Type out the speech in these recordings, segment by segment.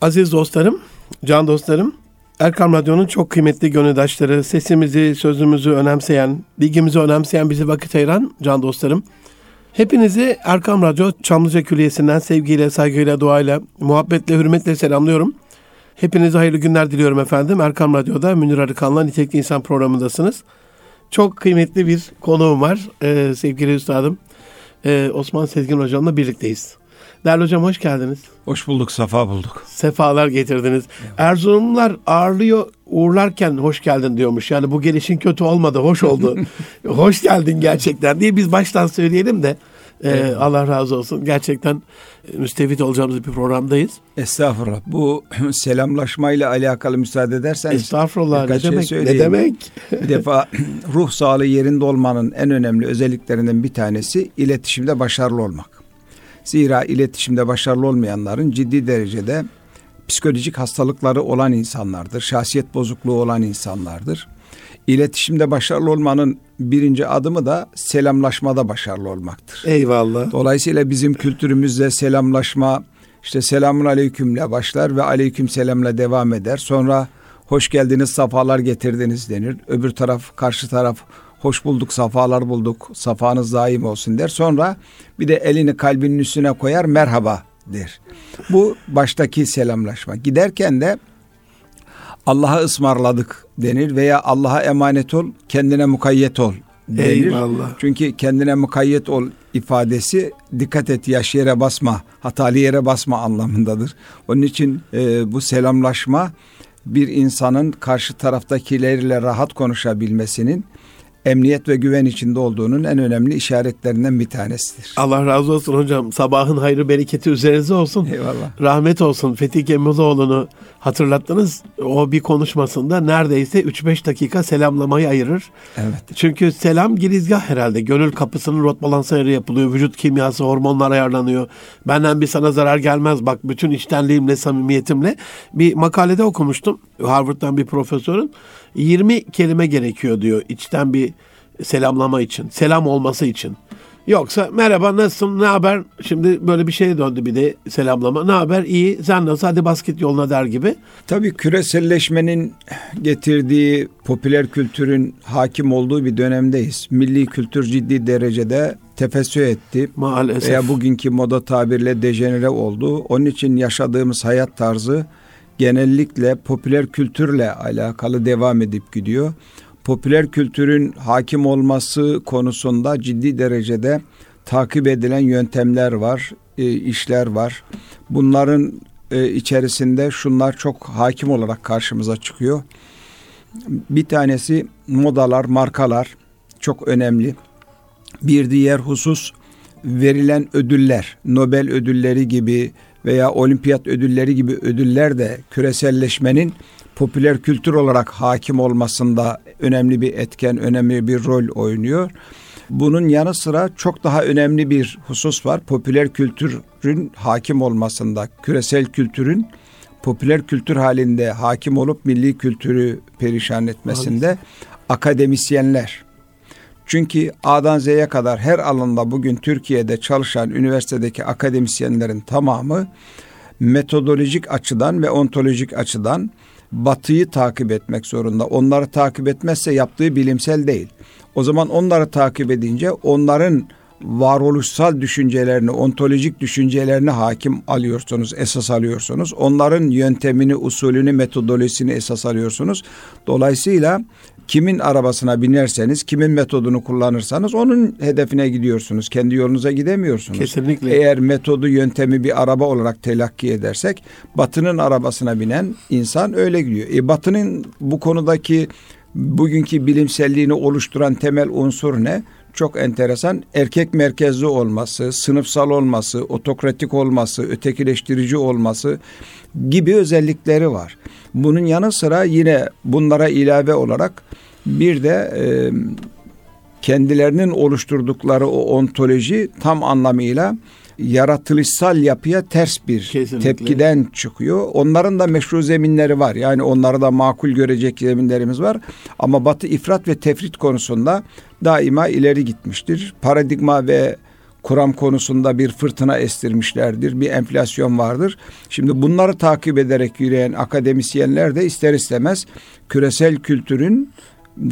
Aziz dostlarım, can dostlarım, Erkam Radyo'nun çok kıymetli gönüldaşları, sesimizi, sözümüzü önemseyen, bilgimizi önemseyen, bizi vakit ayıran can dostlarım. Hepinizi Erkam Radyo Çamlıca Külliyesi'nden sevgiyle, saygıyla, duayla, muhabbetle, hürmetle selamlıyorum. Hepinize hayırlı günler diliyorum efendim. Erkam Radyo'da Münir Arıkan'la Nitekli İnsan programındasınız. Çok kıymetli bir konuğum var ee, sevgili üstadım. Ee, Osman Sezgin Hocam'la birlikteyiz. Değerli hocam hoş geldiniz. Hoş bulduk, safa bulduk. Sefalar getirdiniz. Evet. Erzurumlular ağırlıyor, uğurlarken hoş geldin diyormuş. Yani bu gelişin kötü olmadı, hoş oldu. hoş geldin gerçekten diye biz baştan söyleyelim de e, evet. Allah razı olsun. Gerçekten müstefit olacağımız bir programdayız. Estağfurullah. Bu selamlaşmayla alakalı müsaade edersen. Estağfurullah. Ne şey demek? Söyleyeyim. Ne demek? bir defa ruh sağlığı yerinde olmanın en önemli özelliklerinden bir tanesi iletişimde başarılı olmak. Zira iletişimde başarılı olmayanların ciddi derecede psikolojik hastalıkları olan insanlardır. Şahsiyet bozukluğu olan insanlardır. İletişimde başarılı olmanın birinci adımı da selamlaşmada başarılı olmaktır. Eyvallah. Dolayısıyla bizim kültürümüzde selamlaşma işte selamun aleykümle başlar ve aleyküm selamla devam eder. Sonra hoş geldiniz, safalar getirdiniz denir. Öbür taraf, karşı taraf hoş bulduk, safalar bulduk, safanız daim olsun der. Sonra bir de elini kalbinin üstüne koyar, merhaba der. Bu baştaki selamlaşma. Giderken de Allah'a ısmarladık denir veya Allah'a emanet ol, kendine mukayyet ol denir. Eyvallah. Çünkü kendine mukayyet ol ifadesi dikkat et yaş yere basma, hatalı yere basma anlamındadır. Onun için e, bu selamlaşma bir insanın karşı taraftakilerle rahat konuşabilmesinin emniyet ve güven içinde olduğunun en önemli işaretlerinden bir tanesidir. Allah razı olsun hocam. Sabahın hayrı bereketi üzerinize olsun. Eyvallah. Rahmet olsun. Fethi Gemiloğlu'nu hatırlattınız. O bir konuşmasında neredeyse 3-5 dakika selamlamayı ayırır. Evet. Çünkü selam girizgah herhalde. Gönül kapısının rot balans ayarı yapılıyor. Vücut kimyası, hormonlar ayarlanıyor. Benden bir sana zarar gelmez. Bak bütün içtenliğimle, samimiyetimle. Bir makalede okumuştum. Harvard'dan bir profesörün. 20 kelime gerekiyor diyor içten bir selamlama için. Selam olması için. Yoksa merhaba nasılsın ne haber şimdi böyle bir şey döndü bir de selamlama ne haber iyi sen nasıl hadi basket yoluna der gibi. Tabii küreselleşmenin getirdiği popüler kültürün hakim olduğu bir dönemdeyiz. Milli kültür ciddi derecede tefessü etti. Maalesef. Veya bugünkü moda tabirle dejenere oldu. Onun için yaşadığımız hayat tarzı genellikle popüler kültürle alakalı devam edip gidiyor. Popüler kültürün hakim olması konusunda ciddi derecede takip edilen yöntemler var, e, işler var. Bunların e, içerisinde şunlar çok hakim olarak karşımıza çıkıyor. Bir tanesi modalar, markalar çok önemli. Bir diğer husus verilen ödüller, Nobel ödülleri gibi veya olimpiyat ödülleri gibi ödüller de küreselleşmenin popüler kültür olarak hakim olmasında önemli bir etken, önemli bir rol oynuyor. Bunun yanı sıra çok daha önemli bir husus var. Popüler kültürün hakim olmasında, küresel kültürün popüler kültür halinde hakim olup milli kültürü perişan etmesinde akademisyenler. Çünkü A'dan Z'ye kadar her alanda bugün Türkiye'de çalışan üniversitedeki akademisyenlerin tamamı metodolojik açıdan ve ontolojik açıdan batıyı takip etmek zorunda. Onları takip etmezse yaptığı bilimsel değil. O zaman onları takip edince onların varoluşsal düşüncelerini, ontolojik düşüncelerini hakim alıyorsunuz, esas alıyorsunuz. Onların yöntemini, usulünü, metodolojisini esas alıyorsunuz. Dolayısıyla kimin arabasına binerseniz, kimin metodunu kullanırsanız onun hedefine gidiyorsunuz. Kendi yolunuza gidemiyorsunuz. Kesinlikle. Eğer metodu, yöntemi bir araba olarak telakki edersek, Batı'nın arabasına binen insan öyle gidiyor. E, Batı'nın bu konudaki bugünkü bilimselliğini oluşturan temel unsur ne? Çok enteresan. Erkek merkezli olması, sınıfsal olması, otokratik olması, ötekileştirici olması gibi özellikleri var. Bunun yanı sıra yine bunlara ilave olarak bir de e, kendilerinin oluşturdukları o ontoloji tam anlamıyla yaratılışsal yapıya ters bir Kesinlikle. tepkiden çıkıyor. Onların da meşru zeminleri var. Yani onları da makul görecek zeminlerimiz var. Ama Batı ifrat ve tefrit konusunda daima ileri gitmiştir. Paradigma ve kuram konusunda bir fırtına estirmişlerdir. Bir enflasyon vardır. Şimdi bunları takip ederek yürüyen akademisyenler de ister istemez küresel kültürün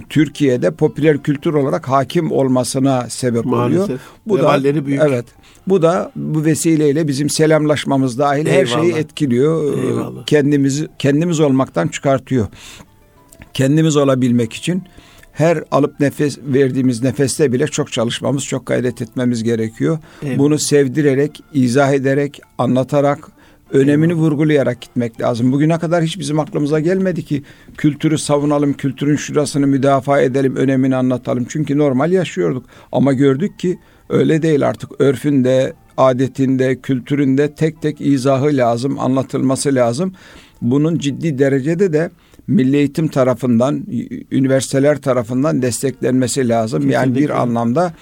Türkiye'de popüler kültür olarak hakim olmasına sebep Maalesef. oluyor. Bu da büyük. evet. Bu da bu vesileyle bizim selamlaşmamız dahil her şeyi Eyvallah. etkiliyor. Eyvallah. Kendimizi kendimiz olmaktan çıkartıyor. Kendimiz olabilmek için her alıp nefes verdiğimiz nefeste bile çok çalışmamız, çok gayret etmemiz gerekiyor. Eyvallah. Bunu sevdirerek, izah ederek, anlatarak, önemini vurgulayarak gitmek lazım. Bugüne kadar hiç bizim aklımıza gelmedi ki kültürü savunalım, kültürün şurasını müdafaa edelim, önemini anlatalım. Çünkü normal yaşıyorduk. Ama gördük ki öyle değil artık. Örfünde, adetinde, kültüründe tek tek izahı lazım, anlatılması lazım. Bunun ciddi derecede de milli eğitim tarafından, üniversiteler tarafından desteklenmesi lazım. Yani bir Kesinlikle. anlamda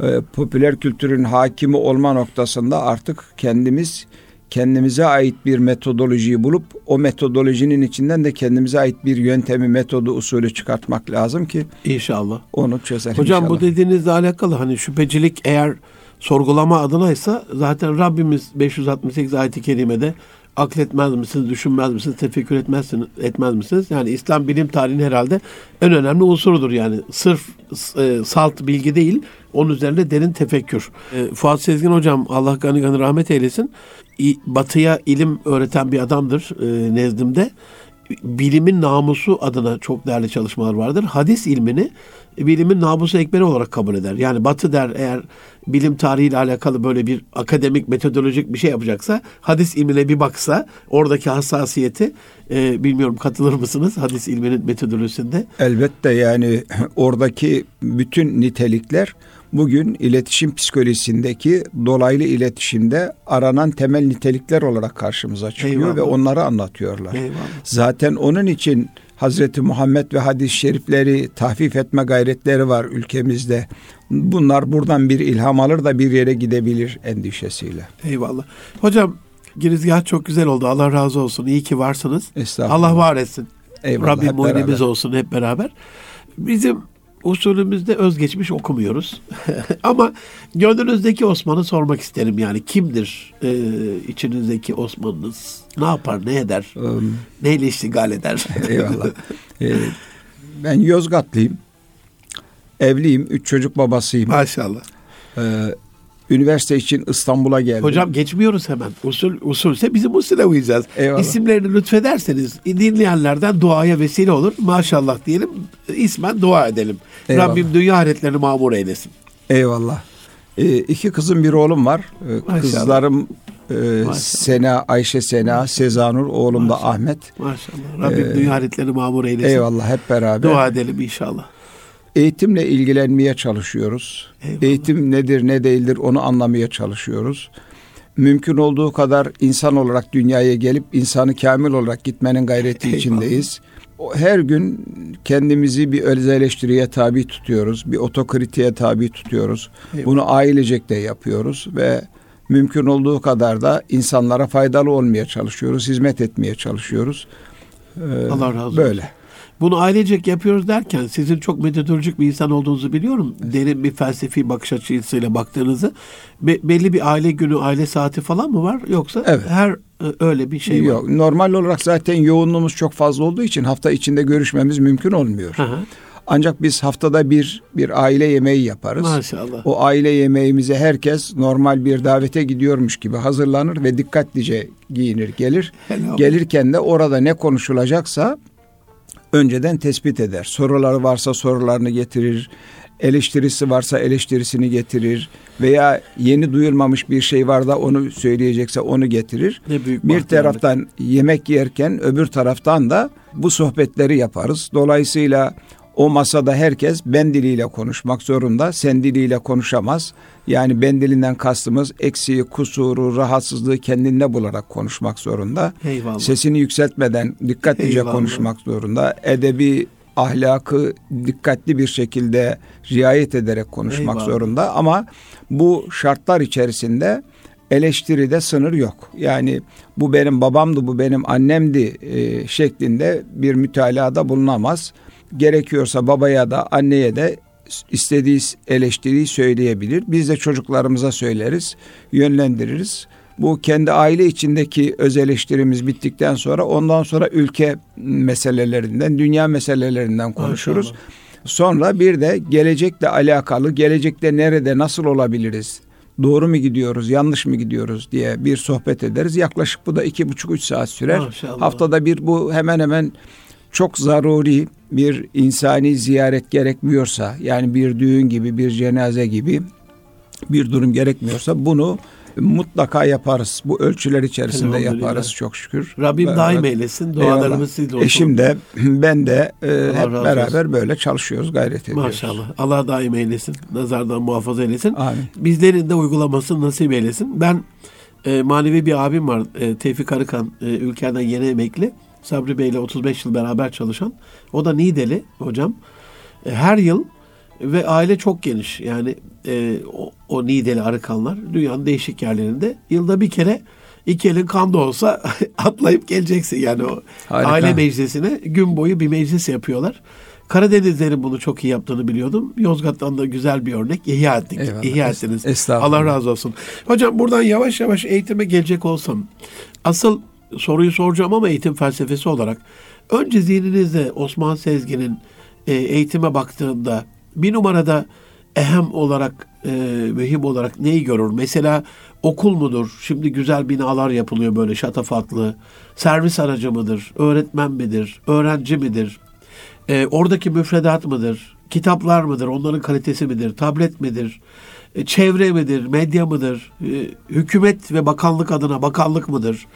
e, popüler kültürün hakimi olma noktasında artık kendimiz kendimize ait bir metodolojiyi bulup o metodolojinin içinden de kendimize ait bir yöntemi, metodu, usulü çıkartmak lazım ki İnşallah. onu çözelim Hocam inşallah. bu dediğinizle alakalı hani şüphecilik eğer sorgulama adınaysa zaten Rabbimiz 568 ayet-i kerimede akletmez misiniz, düşünmez misiniz, tefekkür etmezsiniz, etmez misiniz? Yani İslam bilim tarihinin herhalde en önemli unsurudur yani. Sırf e, salt bilgi değil, onun üzerinde derin tefekkür. E, Fuat Sezgin hocam Allah gani gani rahmet eylesin. Batıya ilim öğreten bir adamdır e, nezdimde bilimin namusu adına çok değerli çalışmalar vardır. Hadis ilmini bilimin namusu ekberi olarak kabul eder. Yani Batı der eğer bilim tarihiyle alakalı böyle bir akademik metodolojik bir şey yapacaksa hadis ilmine bir baksa oradaki hassasiyeti e, bilmiyorum katılır mısınız hadis ilminin metodolojisinde? Elbette yani oradaki bütün nitelikler bugün iletişim psikolojisindeki dolaylı iletişimde aranan temel nitelikler olarak karşımıza çıkıyor Eyvallah. ve onları anlatıyorlar. Eyvallah. Zaten onun için Hazreti Muhammed ve hadis-i şerifleri tahfif etme gayretleri var ülkemizde. Bunlar buradan bir ilham alır da bir yere gidebilir endişesiyle. Eyvallah. Hocam girizgah çok güzel oldu. Allah razı olsun. İyi ki varsınız. Allah var etsin. Eyvallah, Rabbim muinimiz olsun hep beraber. Bizim usulümüzde özgeçmiş okumuyoruz. Ama gönlünüzdeki Osman'ı sormak isterim yani. Kimdir e, içinizdeki Osman'ınız? Ne yapar, ne eder? Um, Neyle iştigal eder? Eyvallah. Ee, ben Yozgatlıyım. Evliyim. Üç çocuk babasıyım. Maşallah. Ee, üniversite için İstanbul'a geldim. Hocam geçmiyoruz hemen. Usul usulse bizim usule uyacağız. Eyvallah. İsimlerini lütfederseniz dinleyenlerden duaya vesile olur. Maşallah diyelim. ismen dua edelim. Eyvallah. Rabbim dünya hayretlerini mamur eylesin. Eyvallah. Ee, iki kızım bir oğlum var. Ee, Maşallah. kızlarım e, Maşallah. Sena, Ayşe Sena, Sezanur, oğlum da. Ahmet. Maşallah. Rabbim Ee, dünya hayretlerini mamur eylesin. Eyvallah hep beraber. Dua edelim inşallah. Eğitimle ilgilenmeye çalışıyoruz. Eyvallah. Eğitim nedir ne değildir onu anlamaya çalışıyoruz. Mümkün olduğu kadar insan olarak dünyaya gelip insanı kamil olarak gitmenin gayreti Eyvallah. içindeyiz. Her gün kendimizi bir öz eleştiriye tabi tutuyoruz. Bir otokritiğe tabi tutuyoruz. Eyvallah. Bunu ailecek de yapıyoruz ve mümkün olduğu kadar da insanlara faydalı olmaya çalışıyoruz. Hizmet etmeye çalışıyoruz. Ee, Allah razı olsun. Böyle. Bunu ailecek yapıyoruz derken sizin çok metodolojik bir insan olduğunuzu biliyorum. Derin bir felsefi bakış açısıyla baktığınızı. Be- belli bir aile günü, aile saati falan mı var? Yoksa Evet. her e, öyle bir şey Yok, var. normal olarak zaten yoğunluğumuz çok fazla olduğu için hafta içinde görüşmemiz mümkün olmuyor. Hı hı. Ancak biz haftada bir bir aile yemeği yaparız. Maşallah. O aile yemeğimize herkes normal bir davete gidiyormuş gibi hazırlanır ve dikkatlice giyinir gelir. Helal. Gelirken de orada ne konuşulacaksa önceden tespit eder. Soruları varsa sorularını getirir. Eleştirisi varsa eleştirisini getirir veya yeni duyulmamış bir şey var da onu söyleyecekse onu getirir. Ne büyük Bir taraftan yemek yerken öbür taraftan da bu sohbetleri yaparız. Dolayısıyla o masada herkes ben diliyle konuşmak zorunda, sen diliyle konuşamaz. Yani ben dilinden kastımız eksiği, kusuru, rahatsızlığı kendinde bularak konuşmak zorunda. Eyvallah. Sesini yükseltmeden dikkatlice Eyvallah. konuşmak zorunda. Edebi ahlakı dikkatli bir şekilde riayet ederek konuşmak Eyvallah. zorunda ama bu şartlar içerisinde eleştiride sınır yok. Yani bu benim babamdı, bu benim annemdi e, şeklinde bir mütalada bulunamaz. Gerekiyorsa babaya da anneye de istediği eleştiriyi söyleyebilir. Biz de çocuklarımıza söyleriz, yönlendiririz. Bu kendi aile içindeki öz eleştirimiz bittikten sonra ondan sonra ülke meselelerinden, dünya meselelerinden konuşuruz. Maşallah. Sonra bir de gelecekle alakalı, gelecekte nerede, nasıl olabiliriz? Doğru mu gidiyoruz, yanlış mı gidiyoruz diye bir sohbet ederiz. Yaklaşık bu da iki buçuk üç saat sürer. Maşallah. Haftada bir bu hemen hemen çok zaruri bir insani ziyaret gerekmiyorsa yani bir düğün gibi bir cenaze gibi bir durum gerekmiyorsa bunu mutlaka yaparız. Bu ölçüler içerisinde yaparız çok şükür. Rabbim evet. daim eylesin. Dualarımız sizle olsun. Eşim de ben de e, hep beraber olsun. böyle çalışıyoruz, gayret ediyoruz. Maşallah. Allah daim eylesin. Nazardan muhafaza eylesin. Amin. Bizlerin de uygulamasını nasip eylesin. Ben e, manevi bir abim var. E, Tevfik Arıkan. E, ülkeden yeni emekli. Sabri Bey ile 35 yıl beraber çalışan. O da Nideli hocam. E, her yıl ve aile çok geniş. Yani e, o, o Nideli Arıkanlar dünyanın değişik yerlerinde yılda bir kere iki elin kan da olsa atlayıp geleceksin. Yani o Harika. aile meclisine gün boyu bir meclis yapıyorlar. Karadenizlerin bunu çok iyi yaptığını biliyordum. Yozgat'tan da güzel bir örnek. İhya ettik. Eyvallah. İhya ettiniz. Allah razı olsun. Hocam buradan yavaş yavaş eğitime gelecek olsam. Asıl soruyu soracağım ama eğitim felsefesi olarak. Önce zihninizde Osman Sezgin'in e, eğitime baktığında bir numarada ehem olarak, e, mühim olarak neyi görür? Mesela okul mudur? Şimdi güzel binalar yapılıyor böyle şatafatlı. Servis aracı mıdır? Öğretmen midir? Öğrenci midir? E, oradaki müfredat mıdır? Kitaplar mıdır? Onların kalitesi midir? Tablet midir? E, çevre midir? Medya mıdır? E, hükümet ve bakanlık adına bakanlık mıdır?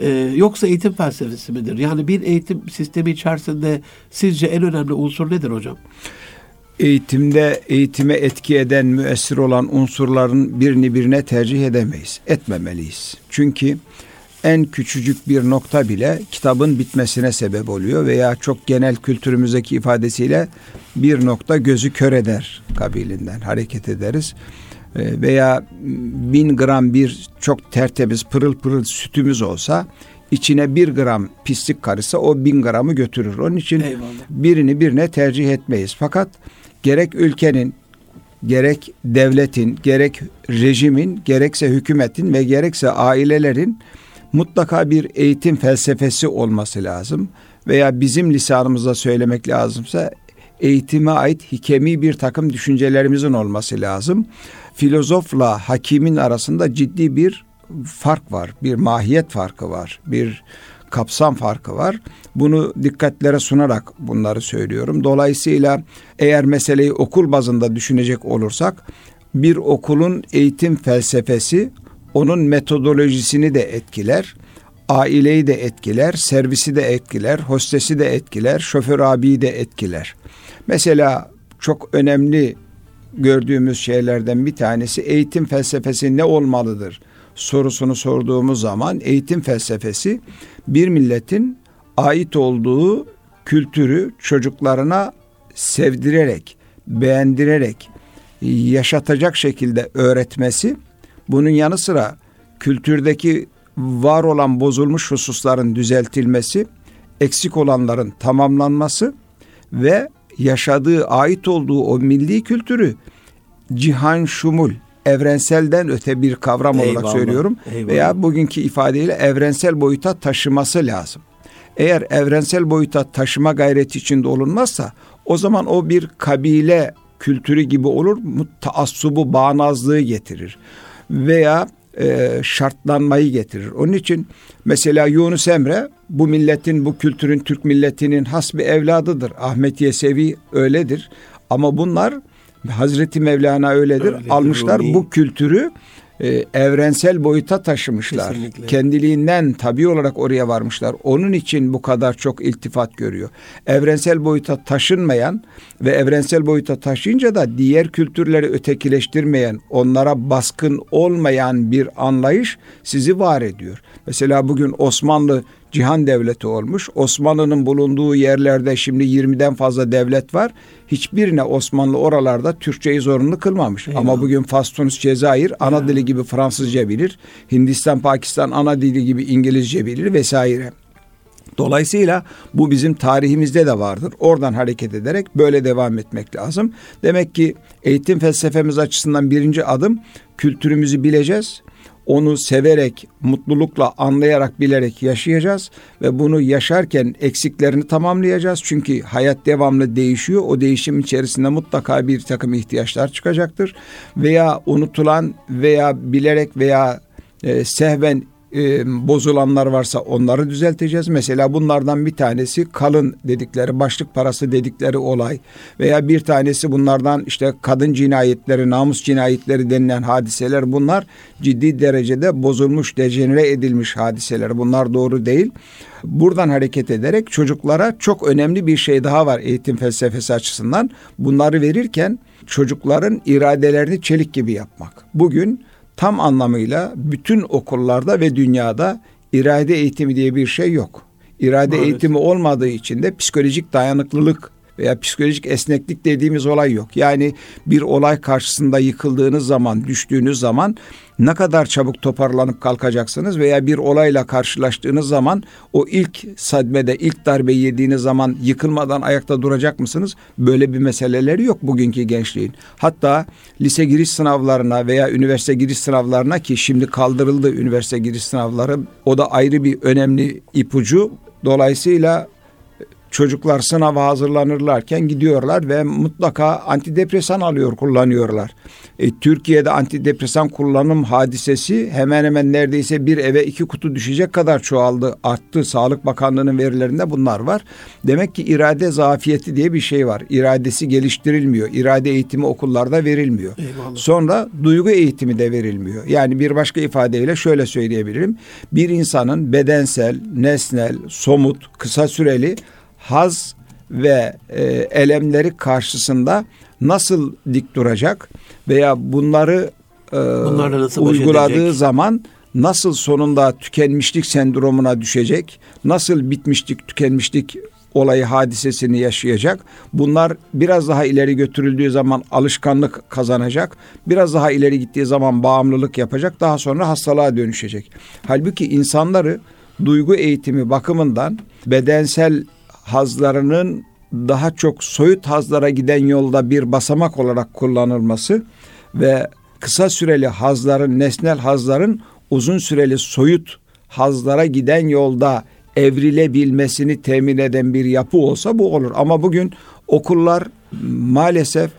E, yoksa eğitim felsefesi midir? Yani bir eğitim sistemi içerisinde sizce en önemli unsur nedir hocam? eğitimde eğitime etki eden, müessir olan unsurların birini birine tercih edemeyiz. Etmemeliyiz. Çünkü en küçücük bir nokta bile kitabın bitmesine sebep oluyor veya çok genel kültürümüzdeki ifadesiyle bir nokta gözü kör eder kabilinden hareket ederiz. Ee, veya bin gram bir çok tertemiz pırıl pırıl sütümüz olsa içine bir gram pislik karısa o bin gramı götürür. Onun için Eyvallah. birini birine tercih etmeyiz. Fakat gerek ülkenin, gerek devletin, gerek rejimin, gerekse hükümetin ve gerekse ailelerin mutlaka bir eğitim felsefesi olması lazım. Veya bizim lisanımızda söylemek lazımsa eğitime ait hikemi bir takım düşüncelerimizin olması lazım. Filozofla hakimin arasında ciddi bir fark var, bir mahiyet farkı var, bir kapsam farkı var. Bunu dikkatlere sunarak bunları söylüyorum. Dolayısıyla eğer meseleyi okul bazında düşünecek olursak bir okulun eğitim felsefesi onun metodolojisini de etkiler. Aileyi de etkiler, servisi de etkiler, hostesi de etkiler, şoför abiyi de etkiler. Mesela çok önemli gördüğümüz şeylerden bir tanesi eğitim felsefesi ne olmalıdır? sorusunu sorduğumuz zaman eğitim felsefesi bir milletin ait olduğu kültürü çocuklarına sevdirerek, beğendirerek, yaşatacak şekilde öğretmesi, bunun yanı sıra kültürdeki var olan bozulmuş hususların düzeltilmesi, eksik olanların tamamlanması ve yaşadığı, ait olduğu o milli kültürü cihan şumul, evrenselden öte bir kavram eyvallah, olarak söylüyorum. Eyvallah. Veya bugünkü ifadeyle evrensel boyuta taşıması lazım. Eğer evrensel boyuta taşıma gayreti içinde olunmazsa o zaman o bir kabile kültürü gibi olur. Taassubu, bağnazlığı getirir. Veya e, şartlanmayı getirir. Onun için mesela Yunus Emre bu milletin, bu kültürün, Türk milletinin has bir evladıdır. Ahmet Yesevi öyledir. Ama bunlar Hazreti Mevlana öyledir. öyledir Almışlar Rumi. bu kültürü e, evrensel boyuta taşımışlar. Kesinlikle. Kendiliğinden tabi olarak oraya varmışlar. Onun için bu kadar çok iltifat görüyor. Evrensel boyuta taşınmayan ve evrensel boyuta taşıyınca da diğer kültürleri ötekileştirmeyen, onlara baskın olmayan bir anlayış sizi var ediyor. Mesela bugün Osmanlı cihan devleti olmuş. Osmanlı'nın bulunduğu yerlerde şimdi 20'den fazla devlet var. Hiçbirine Osmanlı oralarda Türkçeyi zorunlu kılmamış. Eyvallah. Ama bugün Fas, Tunus, Cezayir ana ya. dili gibi Fransızca bilir. Hindistan, Pakistan ana dili gibi İngilizce bilir vesaire. Dolayısıyla bu bizim tarihimizde de vardır. Oradan hareket ederek böyle devam etmek lazım. Demek ki eğitim felsefemiz açısından birinci adım kültürümüzü bileceğiz. Onu severek, mutlulukla, anlayarak, bilerek yaşayacağız ve bunu yaşarken eksiklerini tamamlayacağız. Çünkü hayat devamlı değişiyor. O değişim içerisinde mutlaka bir takım ihtiyaçlar çıkacaktır. Veya unutulan veya bilerek veya e, sehven e, bozulanlar varsa onları düzelteceğiz. Mesela bunlardan bir tanesi kalın dedikleri, başlık parası dedikleri olay veya bir tanesi bunlardan işte kadın cinayetleri, namus cinayetleri denilen hadiseler bunlar ciddi derecede bozulmuş, dejenere edilmiş hadiseler. Bunlar doğru değil. Buradan hareket ederek çocuklara çok önemli bir şey daha var eğitim felsefesi açısından. Bunları verirken çocukların iradelerini çelik gibi yapmak. Bugün tam anlamıyla bütün okullarda ve dünyada irade eğitimi diye bir şey yok. İrade Maalesef. eğitimi olmadığı için de psikolojik dayanıklılık veya psikolojik esneklik dediğimiz olay yok. Yani bir olay karşısında yıkıldığınız zaman, düştüğünüz zaman ne kadar çabuk toparlanıp kalkacaksınız veya bir olayla karşılaştığınız zaman o ilk sadmede, ilk darbe yediğiniz zaman yıkılmadan ayakta duracak mısınız? Böyle bir meseleleri yok bugünkü gençliğin. Hatta lise giriş sınavlarına veya üniversite giriş sınavlarına ki şimdi kaldırıldı üniversite giriş sınavları o da ayrı bir önemli ipucu. Dolayısıyla çocuklar sınava hazırlanırlarken gidiyorlar ve mutlaka antidepresan alıyor, kullanıyorlar. E, Türkiye'de antidepresan kullanım hadisesi hemen hemen neredeyse bir eve iki kutu düşecek kadar çoğaldı, arttı. Sağlık Bakanlığı'nın verilerinde bunlar var. Demek ki irade zafiyeti diye bir şey var. İradesi geliştirilmiyor. İrade eğitimi okullarda verilmiyor. Eyvallah. Sonra duygu eğitimi de verilmiyor. Yani bir başka ifadeyle şöyle söyleyebilirim. Bir insanın bedensel, nesnel, somut, kısa süreli haz ve e, elemleri karşısında nasıl dik duracak veya bunları e, uyguladığı zaman nasıl sonunda tükenmişlik sendromuna düşecek, nasıl bitmişlik, tükenmişlik olayı hadisesini yaşayacak. Bunlar biraz daha ileri götürüldüğü zaman alışkanlık kazanacak. Biraz daha ileri gittiği zaman bağımlılık yapacak. Daha sonra hastalığa dönüşecek. Halbuki insanları duygu eğitimi bakımından bedensel hazlarının daha çok soyut hazlara giden yolda bir basamak olarak kullanılması ve kısa süreli hazların, nesnel hazların uzun süreli soyut hazlara giden yolda evrilebilmesini temin eden bir yapı olsa bu olur. Ama bugün okullar maalesef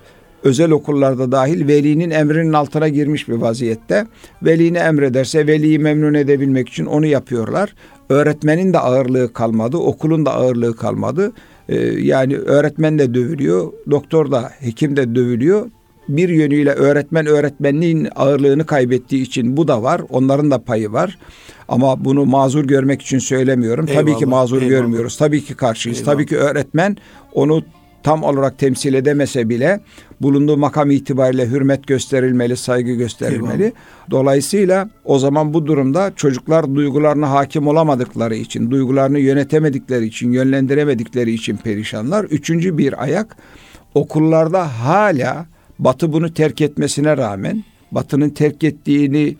özel okullarda dahil velinin emrinin altına girmiş bir vaziyette. Veli ne emrederse veliyi memnun edebilmek için onu yapıyorlar. Öğretmenin de ağırlığı kalmadı, okulun da ağırlığı kalmadı. Ee, yani öğretmen de dövülüyor, doktor da, hekim de dövülüyor. Bir yönüyle öğretmen öğretmenliğin ağırlığını kaybettiği için bu da var. Onların da payı var. Ama bunu mazur görmek için söylemiyorum. Eyvallah, Tabii ki mazur eyvallah. görmüyoruz. Tabii ki karşıyız. Eyvallah. Tabii ki öğretmen onu tam olarak temsil edemese bile bulunduğu makam itibariyle hürmet gösterilmeli, saygı gösterilmeli. Eyvallah. Dolayısıyla o zaman bu durumda çocuklar duygularına hakim olamadıkları için, duygularını yönetemedikleri için, yönlendiremedikleri için perişanlar. Üçüncü bir ayak okullarda hala Batı bunu terk etmesine rağmen Batı'nın terk ettiğini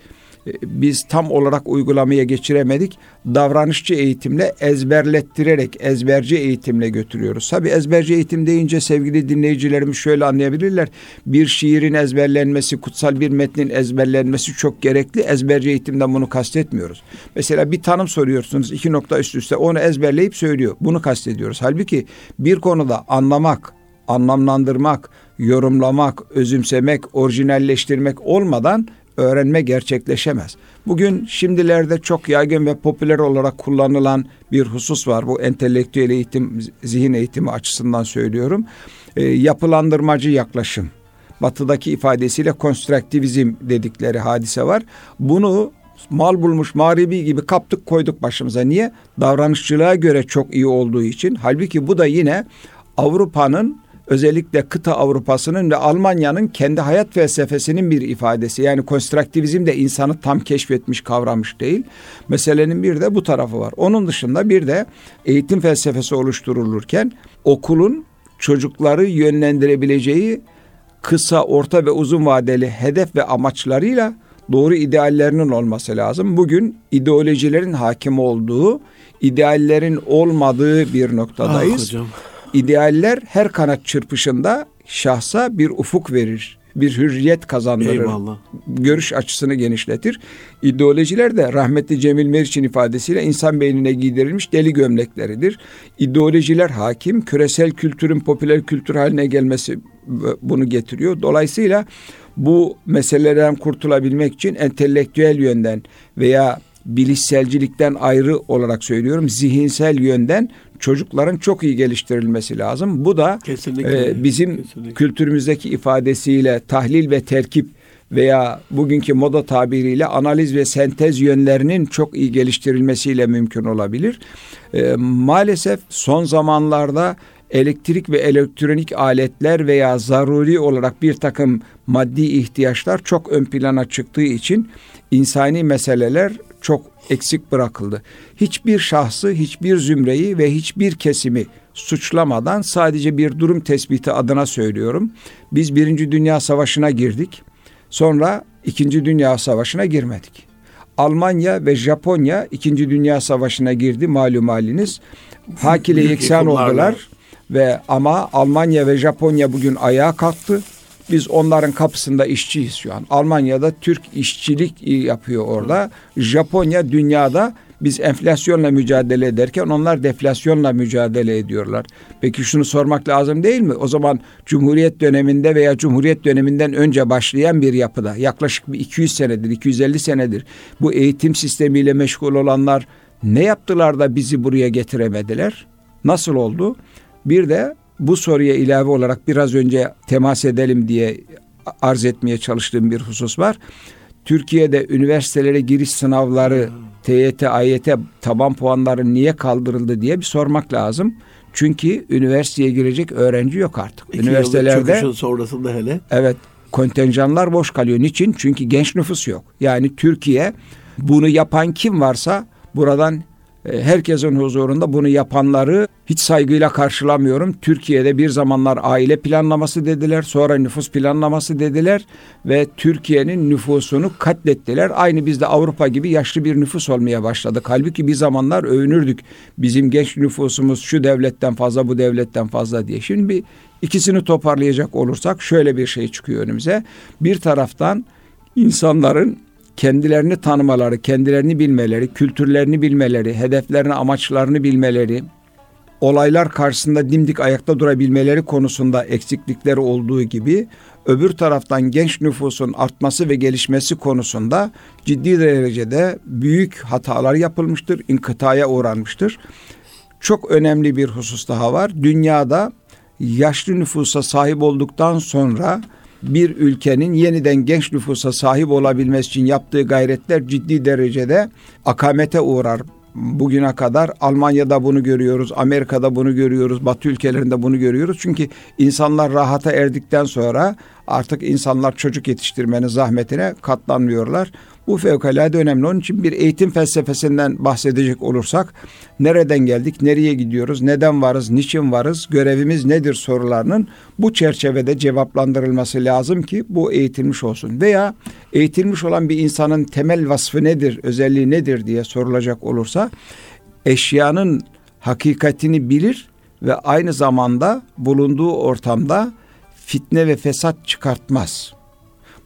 biz tam olarak uygulamaya geçiremedik. Davranışçı eğitimle ezberlettirerek, ezberci eğitimle götürüyoruz. Tabi ezberci eğitim deyince sevgili dinleyicilerimiz şöyle anlayabilirler. Bir şiirin ezberlenmesi, kutsal bir metnin ezberlenmesi çok gerekli. Ezberci eğitimden bunu kastetmiyoruz. Mesela bir tanım soruyorsunuz iki nokta üst üste onu ezberleyip söylüyor. Bunu kastediyoruz. Halbuki bir konuda anlamak, anlamlandırmak, yorumlamak, özümsemek, orijinalleştirmek olmadan öğrenme gerçekleşemez. Bugün şimdilerde çok yaygın ve popüler olarak kullanılan bir husus var. Bu entelektüel eğitim, zihin eğitimi açısından söylüyorum. E, yapılandırmacı yaklaşım. Batıdaki ifadesiyle konstruktivizm dedikleri hadise var. Bunu mal bulmuş mağribi gibi kaptık koyduk başımıza. Niye? Davranışçılığa göre çok iyi olduğu için. Halbuki bu da yine Avrupa'nın özellikle kıta Avrupa'sının ve Almanya'nın kendi hayat felsefesinin bir ifadesi. Yani konstruktivizm de insanı tam keşfetmiş, kavramış değil. Meselenin bir de bu tarafı var. Onun dışında bir de eğitim felsefesi oluşturulurken okulun çocukları yönlendirebileceği kısa, orta ve uzun vadeli hedef ve amaçlarıyla doğru ideallerinin olması lazım. Bugün ideolojilerin hakim olduğu ideallerin olmadığı bir noktadayız. Ah hocam. İdealler her kanat çırpışında şahsa bir ufuk verir bir hürriyet kazandırır. Eyvallah. Görüş açısını genişletir. İdeolojiler de rahmetli Cemil Meriç'in ifadesiyle insan beynine giydirilmiş deli gömlekleridir. İdeolojiler hakim, küresel kültürün popüler kültür haline gelmesi bunu getiriyor. Dolayısıyla bu meselelerden kurtulabilmek için entelektüel yönden veya bilişselcilikten ayrı olarak söylüyorum zihinsel yönden çocukların çok iyi geliştirilmesi lazım. Bu da e, bizim kesinlikle. kültürümüzdeki ifadesiyle tahlil ve terkip veya bugünkü moda tabiriyle analiz ve sentez yönlerinin çok iyi geliştirilmesiyle mümkün olabilir. E, maalesef son zamanlarda elektrik ve elektronik aletler veya zaruri olarak bir takım maddi ihtiyaçlar çok ön plana çıktığı için insani meseleler çok eksik bırakıldı. Hiçbir şahsı, hiçbir zümreyi ve hiçbir kesimi suçlamadan sadece bir durum tespiti adına söylüyorum. Biz Birinci Dünya Savaşı'na girdik. Sonra İkinci Dünya Savaşı'na girmedik. Almanya ve Japonya İkinci Dünya Savaşı'na girdi malum haliniz. Hakile yeksan oldular ve ama Almanya ve Japonya bugün ayağa kalktı. Biz onların kapısında işçiyiz şu an. Almanya'da Türk işçilik yapıyor orada. Japonya dünyada biz enflasyonla mücadele ederken onlar deflasyonla mücadele ediyorlar. Peki şunu sormak lazım değil mi? O zaman Cumhuriyet döneminde veya Cumhuriyet döneminden önce başlayan bir yapıda yaklaşık bir 200 senedir, 250 senedir bu eğitim sistemiyle meşgul olanlar ne yaptılar da bizi buraya getiremediler? Nasıl oldu? Bir de bu soruya ilave olarak biraz önce temas edelim diye arz etmeye çalıştığım bir husus var. Türkiye'de üniversitelere giriş sınavları TYT, AYT taban puanları niye kaldırıldı diye bir sormak lazım. Çünkü üniversiteye girecek öğrenci yok artık. İki Üniversitelerde sonrasında hele. Evet, kontenjanlar boş kalıyor. Niçin? Çünkü genç nüfus yok. Yani Türkiye bunu yapan kim varsa buradan herkesin huzurunda bunu yapanları hiç saygıyla karşılamıyorum. Türkiye'de bir zamanlar aile planlaması dediler, sonra nüfus planlaması dediler ve Türkiye'nin nüfusunu katlettiler. Aynı bizde Avrupa gibi yaşlı bir nüfus olmaya başladı. Halbuki bir zamanlar övünürdük. Bizim genç nüfusumuz şu devletten fazla, bu devletten fazla diye. Şimdi bir ikisini toparlayacak olursak şöyle bir şey çıkıyor önümüze. Bir taraftan insanların kendilerini tanımaları, kendilerini bilmeleri, kültürlerini bilmeleri, hedeflerini, amaçlarını bilmeleri, olaylar karşısında dimdik ayakta durabilmeleri konusunda eksiklikleri olduğu gibi öbür taraftan genç nüfusun artması ve gelişmesi konusunda ciddi derecede büyük hatalar yapılmıştır, inkıtaya uğranmıştır. Çok önemli bir husus daha var. Dünyada yaşlı nüfusa sahip olduktan sonra bir ülkenin yeniden genç nüfusa sahip olabilmesi için yaptığı gayretler ciddi derecede akamete uğrar. Bugüne kadar Almanya'da bunu görüyoruz, Amerika'da bunu görüyoruz, Batı ülkelerinde bunu görüyoruz. Çünkü insanlar rahata erdikten sonra artık insanlar çocuk yetiştirmenin zahmetine katlanmıyorlar. Bu fevkalade önemli. Onun için bir eğitim felsefesinden bahsedecek olursak nereden geldik, nereye gidiyoruz, neden varız, niçin varız, görevimiz nedir sorularının bu çerçevede cevaplandırılması lazım ki bu eğitilmiş olsun. Veya eğitilmiş olan bir insanın temel vasfı nedir, özelliği nedir diye sorulacak olursa eşyanın hakikatini bilir ve aynı zamanda bulunduğu ortamda fitne ve fesat çıkartmaz.''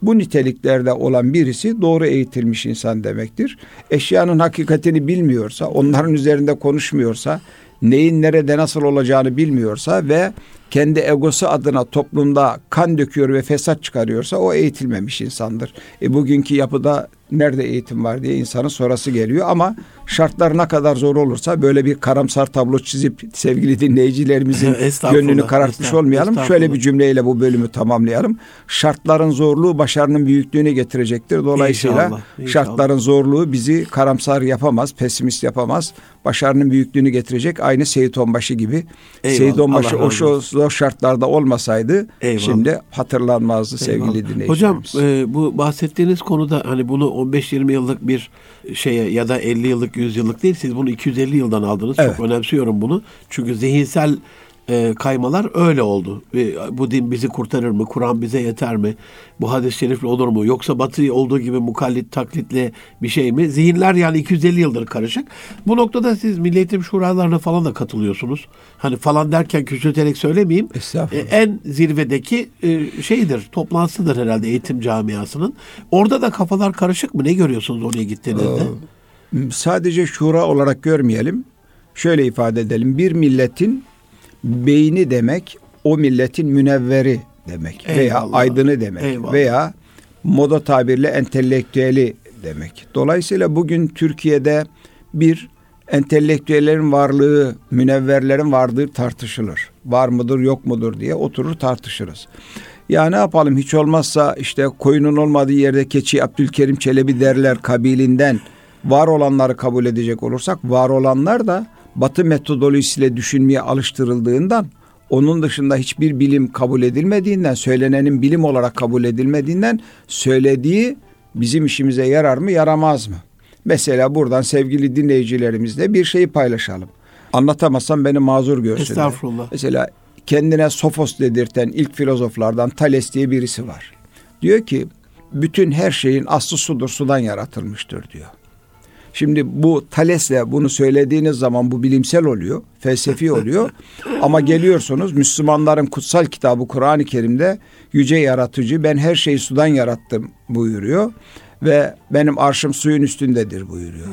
Bu niteliklerde olan birisi doğru eğitilmiş insan demektir. Eşyanın hakikatini bilmiyorsa, onların üzerinde konuşmuyorsa, neyin nerede nasıl olacağını bilmiyorsa ve kendi egosu adına toplumda kan döküyor ve fesat çıkarıyorsa o eğitilmemiş insandır. E, bugünkü yapıda nerede eğitim var diye insanın sorası geliyor ama şartlar ne kadar zor olursa böyle bir karamsar tablo çizip sevgili dinleyicilerimizin gönlünü karartmış olmayalım. Şöyle bir cümleyle bu bölümü tamamlayalım. Şartların zorluğu başarının büyüklüğünü getirecektir. Dolayısıyla inşallah, inşallah. şartların zorluğu bizi karamsar yapamaz, pesimist yapamaz. Başarının büyüklüğünü getirecek aynı Seyit Onbaşı gibi. Eyvallah, Seyit Onbaşı o şu zor şartlarda olmasaydı Eyvallah. şimdi hatırlanmazdı Eyvallah. sevgili dinleyicilerimiz. Hocam e, bu bahsettiğiniz konuda hani bunu 15-20 yıllık bir şeye ya da 50 yıllık 100 yıllık değil siz bunu 250 yıldan aldınız. Evet. Çok önemsiyorum bunu. Çünkü zihinsel e, kaymalar öyle oldu. E, bu din bizi kurtarır mı? Kur'an bize yeter mi? Bu hadis-i şerifle olur mu? Yoksa Batı olduğu gibi mukallit, taklitle bir şey mi? Zihinler yani 250 yıldır karışık. Bu noktada siz Milli Eğitim Şuralarına falan da katılıyorsunuz. Hani falan derken küçülterek söylemeyeyim. E, en zirvedeki e, şeydir, toplantısıdır herhalde eğitim camiasının. Orada da kafalar karışık mı? Ne görüyorsunuz oraya gittiğinizde? Ee, sadece şura olarak görmeyelim. Şöyle ifade edelim. Bir milletin beyni demek o milletin münevveri demek Eyvallah. veya aydını demek Eyvallah. veya moda tabirle entelektüeli demek. Dolayısıyla bugün Türkiye'de bir entelektüellerin varlığı, münevverlerin varlığı tartışılır. Var mıdır, yok mudur diye oturur tartışırız. Ya ne yapalım hiç olmazsa işte koyunun olmadığı yerde keçi Abdülkerim Çelebi derler kabilinden var olanları kabul edecek olursak var olanlar da Batı metodolojisiyle düşünmeye alıştırıldığından onun dışında hiçbir bilim kabul edilmediğinden, söylenenin bilim olarak kabul edilmediğinden söylediği bizim işimize yarar mı, yaramaz mı? Mesela buradan sevgili dinleyicilerimizle bir şeyi paylaşalım. Anlatamazsam beni mazur görsünler. Estağfurullah. Mesela kendine Sofos dedirten ilk filozoflardan Thales diye birisi var. Diyor ki bütün her şeyin aslı sudur, sudan yaratılmıştır diyor. Şimdi bu Thales'le bunu söylediğiniz zaman bu bilimsel oluyor, felsefi oluyor. Ama geliyorsunuz Müslümanların kutsal kitabı Kur'an-ı Kerim'de yüce yaratıcı ben her şeyi sudan yarattım buyuruyor ve benim arşım suyun üstündedir buyuruyor.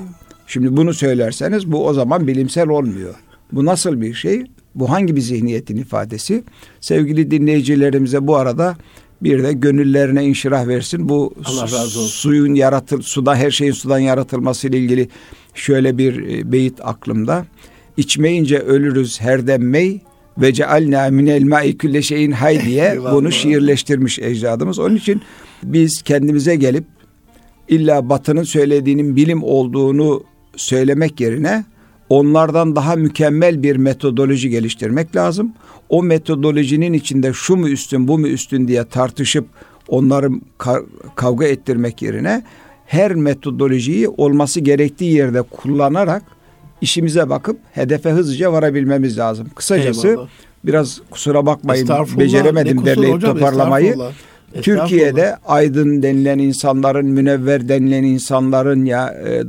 Şimdi bunu söylerseniz bu o zaman bilimsel olmuyor. Bu nasıl bir şey? Bu hangi bir zihniyetin ifadesi? Sevgili dinleyicilerimize bu arada bir de gönüllerine inşirah versin. Bu Allah razı olsun. suyun yaratıl suda her şeyin sudan yaratılması ile ilgili şöyle bir e, beyit aklımda. İçmeyince ölürüz her demmey ve cealna minel ma'i külle şeyin hay diye bunu şiirleştirmiş ecdadımız. Onun için biz kendimize gelip illa batının söylediğinin bilim olduğunu söylemek yerine onlardan daha mükemmel bir metodoloji geliştirmek lazım. O metodolojinin içinde şu mu üstün bu mu üstün diye tartışıp onları kavga ettirmek yerine her metodolojiyi olması gerektiği yerde kullanarak işimize bakıp hedefe hızlıca varabilmemiz lazım. Kısacası Eyvallah. biraz kusura bakmayın beceremedim derleyip hocam, toparlamayı. Estağfurullah. Türkiye'de aydın denilen insanların, münevver denilen insanların ya e,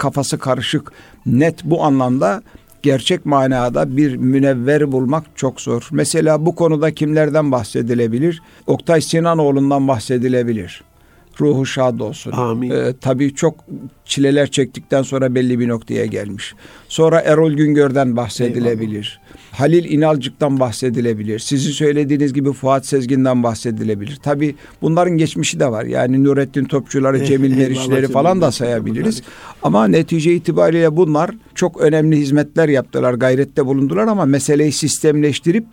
kafası karışık, net bu anlamda gerçek manada bir münevver bulmak çok zor. Mesela bu konuda kimlerden bahsedilebilir? Oktay Sinanoğlu'ndan bahsedilebilir. Ruhu şad olsun. Amin. Ee, tabii çok çileler çektikten sonra belli bir noktaya gelmiş. Sonra Erol Güngör'den bahsedilebilir. Eyvallah. Halil İnalcık'tan bahsedilebilir. Sizin söylediğiniz gibi Fuat Sezgin'den bahsedilebilir. Tabi bunların geçmişi de var. Yani Nurettin Topçuları, eh, Cemil Meriçleri falan da sayabiliriz. Ama netice itibariyle bunlar çok önemli hizmetler yaptılar, gayrette bulundular ama meseleyi sistemleştirip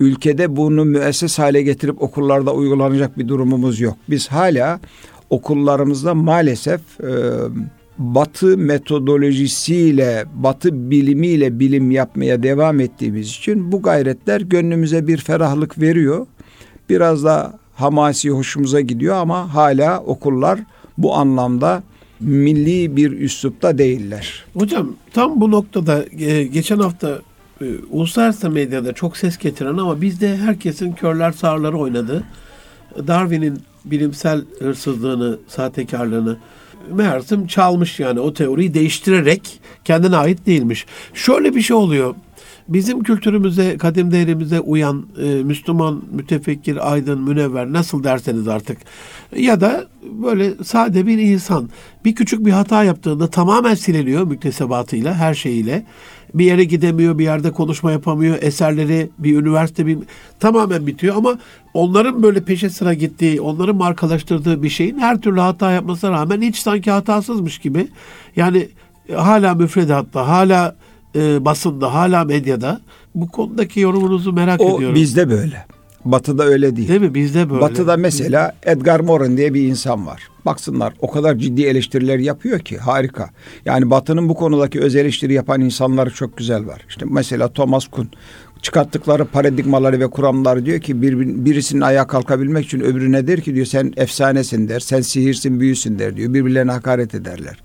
ülkede bunu müesses hale getirip okullarda uygulanacak bir durumumuz yok. Biz hala okullarımızda maalesef e, Batı metodolojisiyle, Batı bilimiyle bilim yapmaya devam ettiğimiz için bu gayretler gönlümüze bir ferahlık veriyor. Biraz da hamasi hoşumuza gidiyor ama hala okullar bu anlamda milli bir üslupta değiller. Hocam tam bu noktada e, geçen hafta e, uluslararası medyada çok ses getiren ama bizde herkesin körler sağırları oynadı. Darwin'in bilimsel hırsızlığını, sahtekarlığını meğersem çalmış yani o teoriyi değiştirerek kendine ait değilmiş. Şöyle bir şey oluyor. Bizim kültürümüze, kadim değerimize uyan e, Müslüman, mütefekkir, aydın, münevver nasıl derseniz artık ya da böyle sade bir insan bir küçük bir hata yaptığında tamamen siliniyor müktesebatıyla, her şeyiyle bir yere gidemiyor, bir yerde konuşma yapamıyor, eserleri bir üniversite bir tamamen bitiyor ama onların böyle peşe sıra gittiği, onların markalaştırdığı bir şeyin her türlü hata yapmasına rağmen hiç sanki hatasızmış gibi. Yani e, hala müfredatta, hala e, basında, hala medyada bu konudaki yorumunuzu merak o ediyorum. O bizde böyle. Batı'da öyle değil. Değil mi? Bizde böyle. Batı'da mesela Edgar Morin diye bir insan var. Baksınlar o kadar ciddi eleştiriler yapıyor ki harika. Yani Batı'nın bu konudaki öz eleştiri yapan insanları çok güzel var. İşte mesela Thomas Kuhn çıkarttıkları paradigmaları ve kuramları diyor ki bir, birisinin ayağa kalkabilmek için öbürüne der ki diyor sen efsanesin der, sen sihirsin, büyüsün der diyor. Birbirlerine hakaret ederler.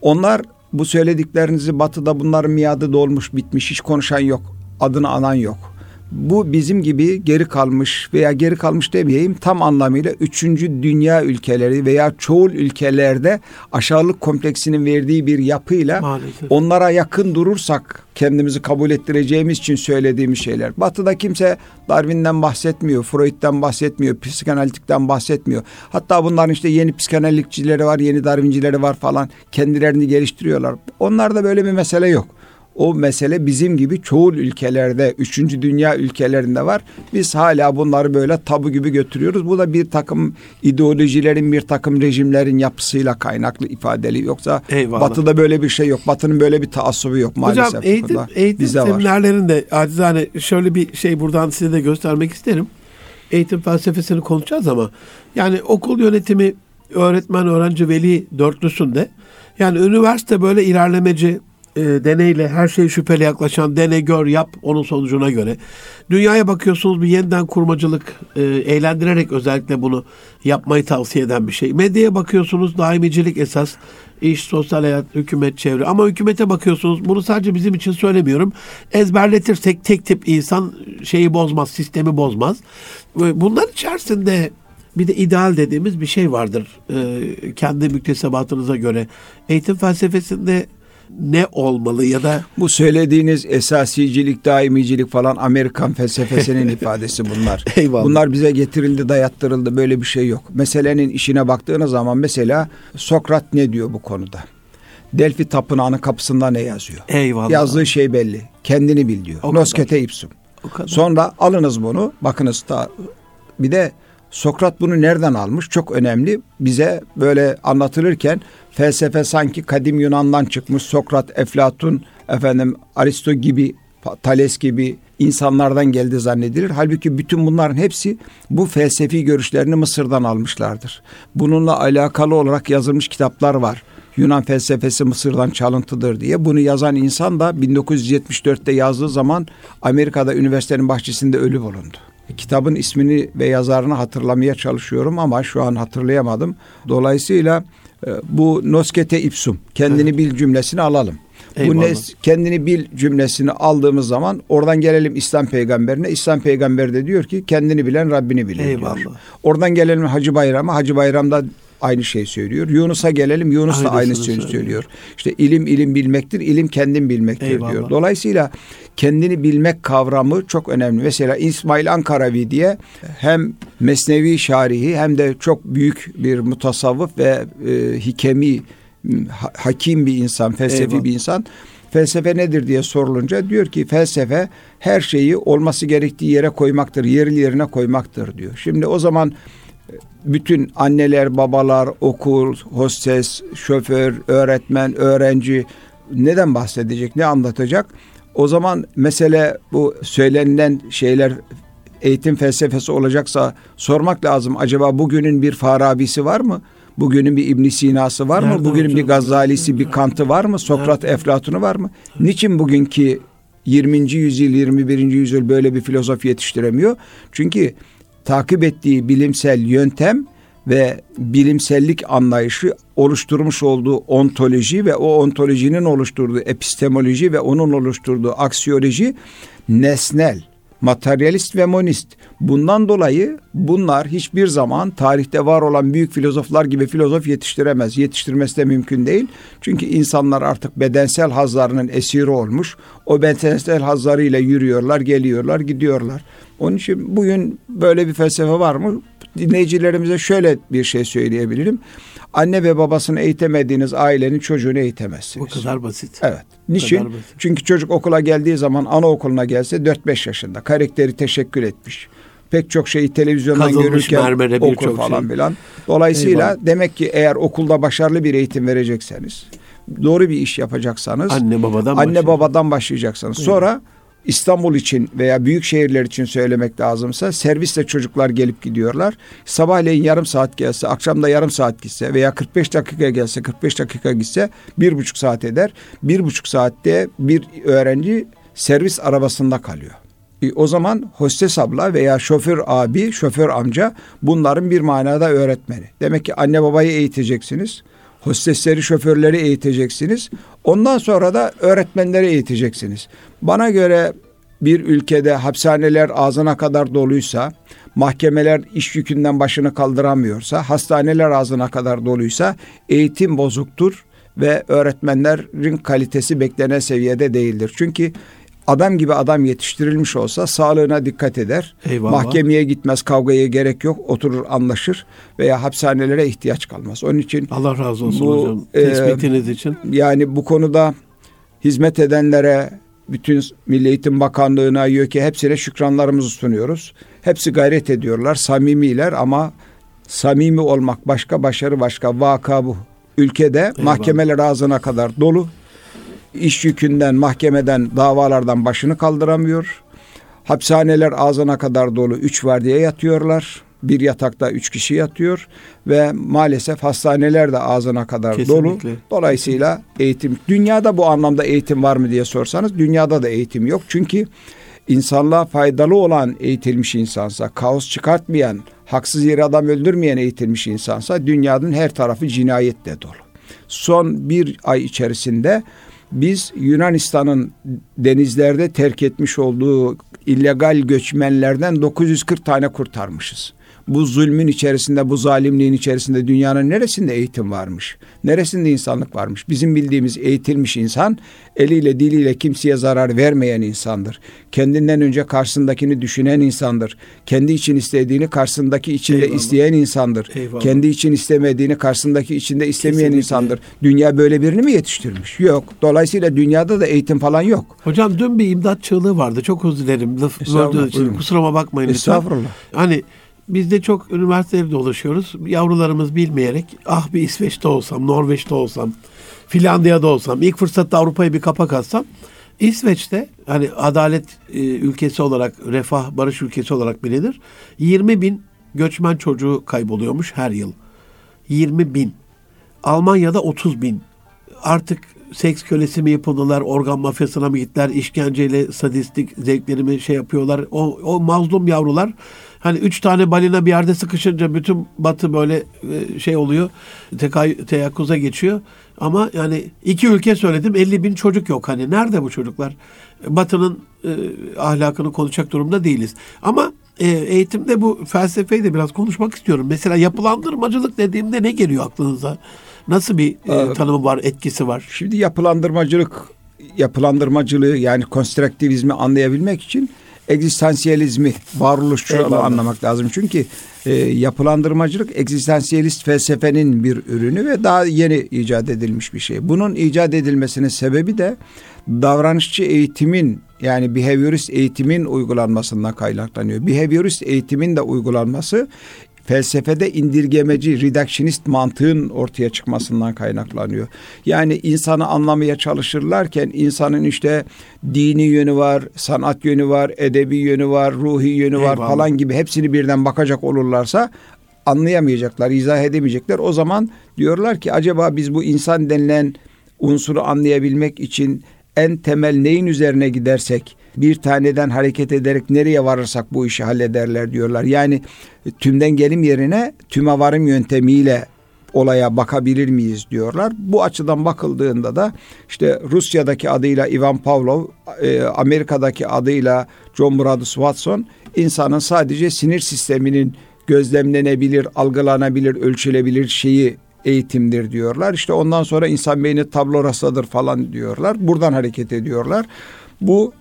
Onlar bu söylediklerinizi batıda bunların miadı dolmuş bitmiş hiç konuşan yok adını anan yok. Bu bizim gibi geri kalmış veya geri kalmış demeyeyim tam anlamıyla üçüncü dünya ülkeleri veya çoğul ülkelerde aşağılık kompleksinin verdiği bir yapıyla Maalesef. onlara yakın durursak kendimizi kabul ettireceğimiz için söylediğimiz şeyler. Batı'da kimse Darwin'den bahsetmiyor, Freud'den bahsetmiyor, psikanalitikten bahsetmiyor. Hatta bunların işte yeni psikanalitikçileri var, yeni Darwincileri var falan. Kendilerini geliştiriyorlar. Onlarda böyle bir mesele yok. O mesele bizim gibi çoğu ülkelerde, üçüncü dünya ülkelerinde var. Biz hala bunları böyle tabu gibi götürüyoruz. Bu da bir takım ideolojilerin, bir takım rejimlerin yapısıyla kaynaklı ifadeli. Yoksa Eyvallah. Batı'da böyle bir şey yok. Batı'nın böyle bir taassubu yok maalesef. Hocam eğitim, eğitim seminerlerinde acizane şöyle bir şey buradan size de göstermek isterim. Eğitim felsefesini konuşacağız ama yani okul yönetimi, öğretmen, öğrenci, veli dörtlüsünde yani üniversite böyle ilerlemeci, e, deneyle her şey şüpheli yaklaşan dene gör yap onun sonucuna göre. Dünyaya bakıyorsunuz bir yeniden kurmacılık e, eğlendirerek özellikle bunu yapmayı tavsiye eden bir şey. Medyaya bakıyorsunuz daimicilik esas iş, sosyal hayat, hükümet, çevre. Ama hükümete bakıyorsunuz bunu sadece bizim için söylemiyorum. Ezberletirsek tek tip insan şeyi bozmaz, sistemi bozmaz. Bunlar içerisinde bir de ideal dediğimiz bir şey vardır. Ee, kendi müktesebatınıza göre. Eğitim felsefesinde ne olmalı ya da bu söylediğiniz esasicilik, daimicilik falan Amerikan felsefesinin ifadesi bunlar. Eyvallah. Bunlar bize getirildi, dayattırıldı. Böyle bir şey yok. Meselenin işine baktığınız zaman mesela Sokrat ne diyor bu konuda? Delphi tapınağının kapısında ne yazıyor? Eyvallah. Yazdığı şey belli. Kendini bil diyor. O Noskete kadar. ipsum. O kadar. Sonra alınız bunu. Bakınız da bir de Sokrat bunu nereden almış? Çok önemli. Bize böyle anlatılırken felsefe sanki kadim Yunan'dan çıkmış. Sokrat, Eflatun, efendim Aristo gibi, Thales gibi insanlardan geldi zannedilir. Halbuki bütün bunların hepsi bu felsefi görüşlerini Mısır'dan almışlardır. Bununla alakalı olarak yazılmış kitaplar var. Yunan felsefesi Mısır'dan çalıntıdır diye. Bunu yazan insan da 1974'te yazdığı zaman Amerika'da üniversitenin bahçesinde ölü bulundu. Kitabın ismini ve yazarını hatırlamaya çalışıyorum ama şu an hatırlayamadım. Dolayısıyla bu noskete ipsum kendini evet. bil cümlesini alalım. Eyvallah. Bu ne, kendini bil cümlesini aldığımız zaman oradan gelelim İslam peygamberine. İslam peygamberi de diyor ki kendini bilen Rabbini bilir Eyvallah. diyor. Oradan gelelim Hacı Bayram'a. Hacı Bayram'da aynı şey söylüyor. Yunus'a gelelim. Yunus da aynı şey söylüyor. söylüyor. İşte ilim ilim bilmektir. ilim kendin bilmektir Eyvallah. diyor. Dolayısıyla kendini bilmek kavramı çok önemli. Mesela İsmail Ankaravi diye hem Mesnevi şarihi hem de çok büyük bir mutasavvıf ve e, hikemi hakim bir insan, felsefi Eyvallah. bir insan. Felsefe nedir diye sorulunca diyor ki felsefe her şeyi olması gerektiği yere koymaktır, yerli yerine koymaktır diyor. Şimdi o zaman bütün anneler, babalar, okul, hostes, şoför, öğretmen, öğrenci neden bahsedecek, ne anlatacak? O zaman mesele bu söylenilen şeyler eğitim felsefesi olacaksa sormak lazım. Acaba bugünün bir Farabi'si var mı? Bugünün bir İbn Sina'sı var mı? Bugünün bir Gazali'si, bir Kant'ı var mı? Sokrat, Eflatun'u var mı? Niçin bugünkü 20. yüzyıl, 21. yüzyıl böyle bir filozof yetiştiremiyor? Çünkü takip ettiği bilimsel yöntem ve bilimsellik anlayışı oluşturmuş olduğu ontoloji ve o ontolojinin oluşturduğu epistemoloji ve onun oluşturduğu aksiyoloji nesnel, materyalist ve monist. Bundan dolayı bunlar hiçbir zaman tarihte var olan büyük filozoflar gibi filozof yetiştiremez. Yetiştirmesi de mümkün değil. Çünkü insanlar artık bedensel hazlarının esiri olmuş. O bedensel hazlarıyla yürüyorlar, geliyorlar, gidiyorlar. Onun için bugün böyle bir felsefe var mı? Dinleyicilerimize şöyle bir şey söyleyebilirim. Anne ve babasını eğitemediğiniz ailenin çocuğunu eğitemezsiniz. O kadar basit. Evet. Niçin? Basit. Çünkü çocuk okula geldiği zaman anaokuluna gelse 4-5 yaşında. Karakteri teşekkür etmiş. Pek çok şeyi televizyondan Kazılmış görürken okur falan şey. filan. Dolayısıyla Eyvallah. demek ki eğer okulda başarılı bir eğitim verecekseniz, doğru bir iş yapacaksanız, anne babadan anne babadan başlayacaksınız. Sonra İstanbul için veya büyük şehirler için söylemek lazımsa servisle çocuklar gelip gidiyorlar. Sabahleyin yarım saat gelse, akşamda yarım saat gitse veya 45 dakika gelse, 45 dakika gitse bir buçuk saat eder. Bir buçuk saatte bir öğrenci servis arabasında kalıyor. E, o zaman hostes abla veya şoför abi, şoför amca bunların bir manada öğretmeni. Demek ki anne babayı eğiteceksiniz hostesleri, şoförleri eğiteceksiniz. Ondan sonra da öğretmenleri eğiteceksiniz. Bana göre bir ülkede hapishaneler ağzına kadar doluysa, mahkemeler iş yükünden başını kaldıramıyorsa, hastaneler ağzına kadar doluysa eğitim bozuktur ve öğretmenlerin kalitesi beklenen seviyede değildir. Çünkü adam gibi adam yetiştirilmiş olsa sağlığına dikkat eder. Eyvallah. Mahkemeye gitmez, kavgaya gerek yok, oturur anlaşır veya hapishanelere ihtiyaç kalmaz. Onun için Allah razı olsun bu, hocam tespitiniz e, için. Yani bu konuda hizmet edenlere, bütün Milli Eğitim Bakanlığı'na, YÖK'e hepsine şükranlarımızı sunuyoruz. Hepsi gayret ediyorlar, samimiler ama samimi olmak başka, başarı başka. Vaka bu. Ülkede Eyvallah. mahkemeler ağzına kadar dolu. İş yükünden, mahkemeden, davalardan başını kaldıramıyor. Hapishaneler ağzına kadar dolu. Üç var diye yatıyorlar. Bir yatakta üç kişi yatıyor ve maalesef hastaneler de ağzına kadar Kesinlikle. dolu. Dolayısıyla eğitim, dünyada bu anlamda eğitim var mı diye sorsanız dünyada da eğitim yok. Çünkü insanlığa faydalı olan eğitilmiş insansa, kaos çıkartmayan, haksız yere adam öldürmeyen eğitilmiş insansa dünyanın her tarafı cinayetle dolu. Son bir ay içerisinde biz Yunanistan'ın denizlerde terk etmiş olduğu illegal göçmenlerden 940 tane kurtarmışız bu zulmün içerisinde, bu zalimliğin içerisinde dünyanın neresinde eğitim varmış? Neresinde insanlık varmış? Bizim bildiğimiz eğitilmiş insan eliyle diliyle kimseye zarar vermeyen insandır. Kendinden önce karşısındakini düşünen insandır. Kendi için istediğini karşısındaki içinde Eyvallah. isteyen insandır. Eyvallah. Kendi için istemediğini karşısındaki içinde istemeyen Kesinlikle. insandır. Dünya böyle birini mi yetiştirmiş? Yok. Dolayısıyla dünyada da eğitim falan yok. Hocam dün bir imdat çığlığı vardı. Çok özür dilerim. Laf için. Kusuruma bakmayın lütfen. Estağfurullah. Hani biz de çok üniversitede dolaşıyoruz. Yavrularımız bilmeyerek ah bir İsveç'te olsam, Norveç'te olsam, Finlandiya'da olsam, ilk fırsatta Avrupa'yı bir kapak atsam İsveç'te hani adalet e, ülkesi olarak, refah, barış ülkesi olarak bilinir. 20 bin göçmen çocuğu kayboluyormuş her yıl. 20 bin. Almanya'da 30 bin. Artık seks kölesi mi yapıldılar, organ mafyasına mı gittiler, işkenceyle sadistik zevklerimi şey yapıyorlar. O, o mazlum yavrular Hani üç tane balina bir yerde sıkışınca bütün batı böyle e, şey oluyor. Tekay, teyakkuza geçiyor. Ama yani iki ülke söyledim 50 bin çocuk yok. Hani nerede bu çocuklar? Batı'nın e, ahlakını konuşacak durumda değiliz. Ama e, eğitimde bu felsefeyi de biraz konuşmak istiyorum. Mesela yapılandırmacılık dediğimde ne geliyor aklınıza? Nasıl bir e, tanımı var, etkisi var? Şimdi yapılandırmacılık yapılandırmacılığı yani konstruktivizmi anlayabilmek için egzistansiyelizmi, varoluşçuluğu anlamak lazım. Çünkü e, yapılandırmacılık egzistansiyelist felsefenin bir ürünü ve daha yeni icat edilmiş bir şey. Bunun icat edilmesinin sebebi de davranışçı eğitimin yani behaviorist eğitimin uygulanmasından kaynaklanıyor. Behaviorist eğitimin de uygulanması felsefede indirgemeci, reductionist mantığın ortaya çıkmasından kaynaklanıyor. Yani insanı anlamaya çalışırlarken insanın işte dini yönü var, sanat yönü var, edebi yönü var, ruhi yönü var Eyvallah. falan gibi hepsini birden bakacak olurlarsa anlayamayacaklar, izah edemeyecekler. O zaman diyorlar ki acaba biz bu insan denilen unsuru anlayabilmek için en temel neyin üzerine gidersek bir taneden hareket ederek nereye varırsak bu işi hallederler diyorlar. Yani tümden gelim yerine tüme varım yöntemiyle olaya bakabilir miyiz diyorlar. Bu açıdan bakıldığında da işte Rusya'daki adıyla Ivan Pavlov, e, Amerika'daki adıyla John Bradus Watson insanın sadece sinir sisteminin gözlemlenebilir, algılanabilir, ölçülebilir şeyi eğitimdir diyorlar. İşte ondan sonra insan beyni tablo rastladır falan diyorlar. Buradan hareket ediyorlar. Bu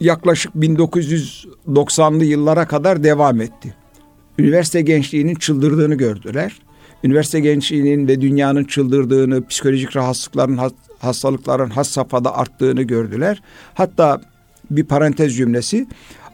yaklaşık 1990'lı yıllara kadar devam etti. Üniversite gençliğinin çıldırdığını gördüler. Üniversite gençliğinin ve dünyanın çıldırdığını, psikolojik rahatsızlıkların, hastalıkların has safhada arttığını gördüler. Hatta bir parantez cümlesi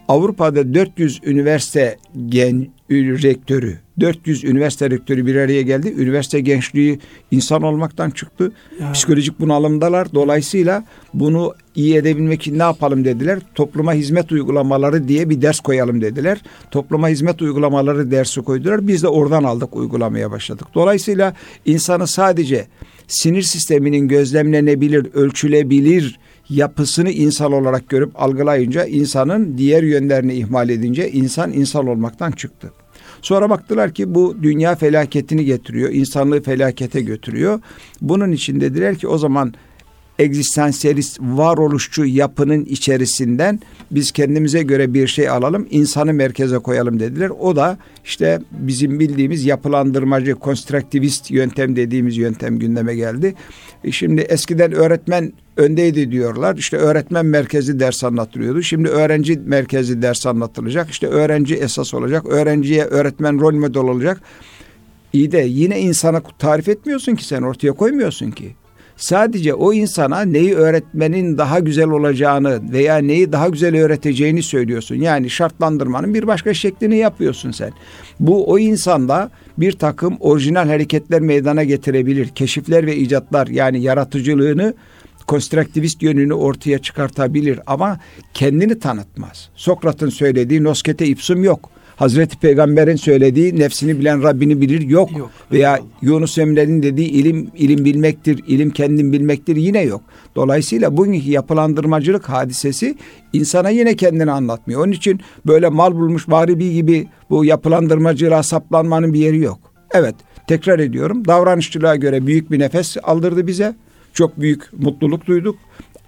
Avrupa'da 400 üniversite gen rektörü, 400 üniversite rektörü bir araya geldi. Üniversite gençliği insan olmaktan çıktı. Ya. Psikolojik bunalımdalar. Dolayısıyla bunu iyi edebilmek için ne yapalım dediler. Topluma hizmet uygulamaları diye bir ders koyalım dediler. Topluma hizmet uygulamaları dersi koydular. Biz de oradan aldık uygulamaya başladık. Dolayısıyla insanı sadece sinir sisteminin gözlemlenebilir, ölçülebilir yapısını insan olarak görüp algılayınca insanın diğer yönlerini ihmal edince insan insan olmaktan çıktı. Sonra baktılar ki bu dünya felaketini getiriyor, insanlığı felakete götürüyor. Bunun için dediler ki o zaman egzistansiyelist varoluşçu yapının içerisinden biz kendimize göre bir şey alalım, insanı merkeze koyalım dediler. O da işte bizim bildiğimiz yapılandırmacı, konstruktivist yöntem dediğimiz yöntem gündeme geldi. E şimdi eskiden öğretmen öndeydi diyorlar. İşte öğretmen merkezi ders anlatılıyordu. Şimdi öğrenci merkezi ders anlatılacak. İşte öğrenci esas olacak. Öğrenciye öğretmen rol model olacak. İyi de yine insana tarif etmiyorsun ki sen ortaya koymuyorsun ki. Sadece o insana neyi öğretmenin daha güzel olacağını veya neyi daha güzel öğreteceğini söylüyorsun. Yani şartlandırmanın bir başka şeklini yapıyorsun sen. Bu o insanda bir takım orijinal hareketler meydana getirebilir. Keşifler ve icatlar yani yaratıcılığını konstruktivist yönünü ortaya çıkartabilir ama kendini tanıtmaz. Sokrat'ın söylediği noskete ipsum yok. Hazreti Peygamber'in söylediği nefsini bilen Rabbini bilir yok. yok Veya eyvallah. Yunus Emre'nin dediği ilim ilim bilmektir, ilim kendin bilmektir yine yok. Dolayısıyla bugünkü yapılandırmacılık hadisesi insana yine kendini anlatmıyor. Onun için böyle mal bulmuş mağribi gibi bu yapılandırmacılığa saplanmanın bir yeri yok. Evet tekrar ediyorum davranışçılığa göre büyük bir nefes aldırdı bize. Çok büyük mutluluk duyduk.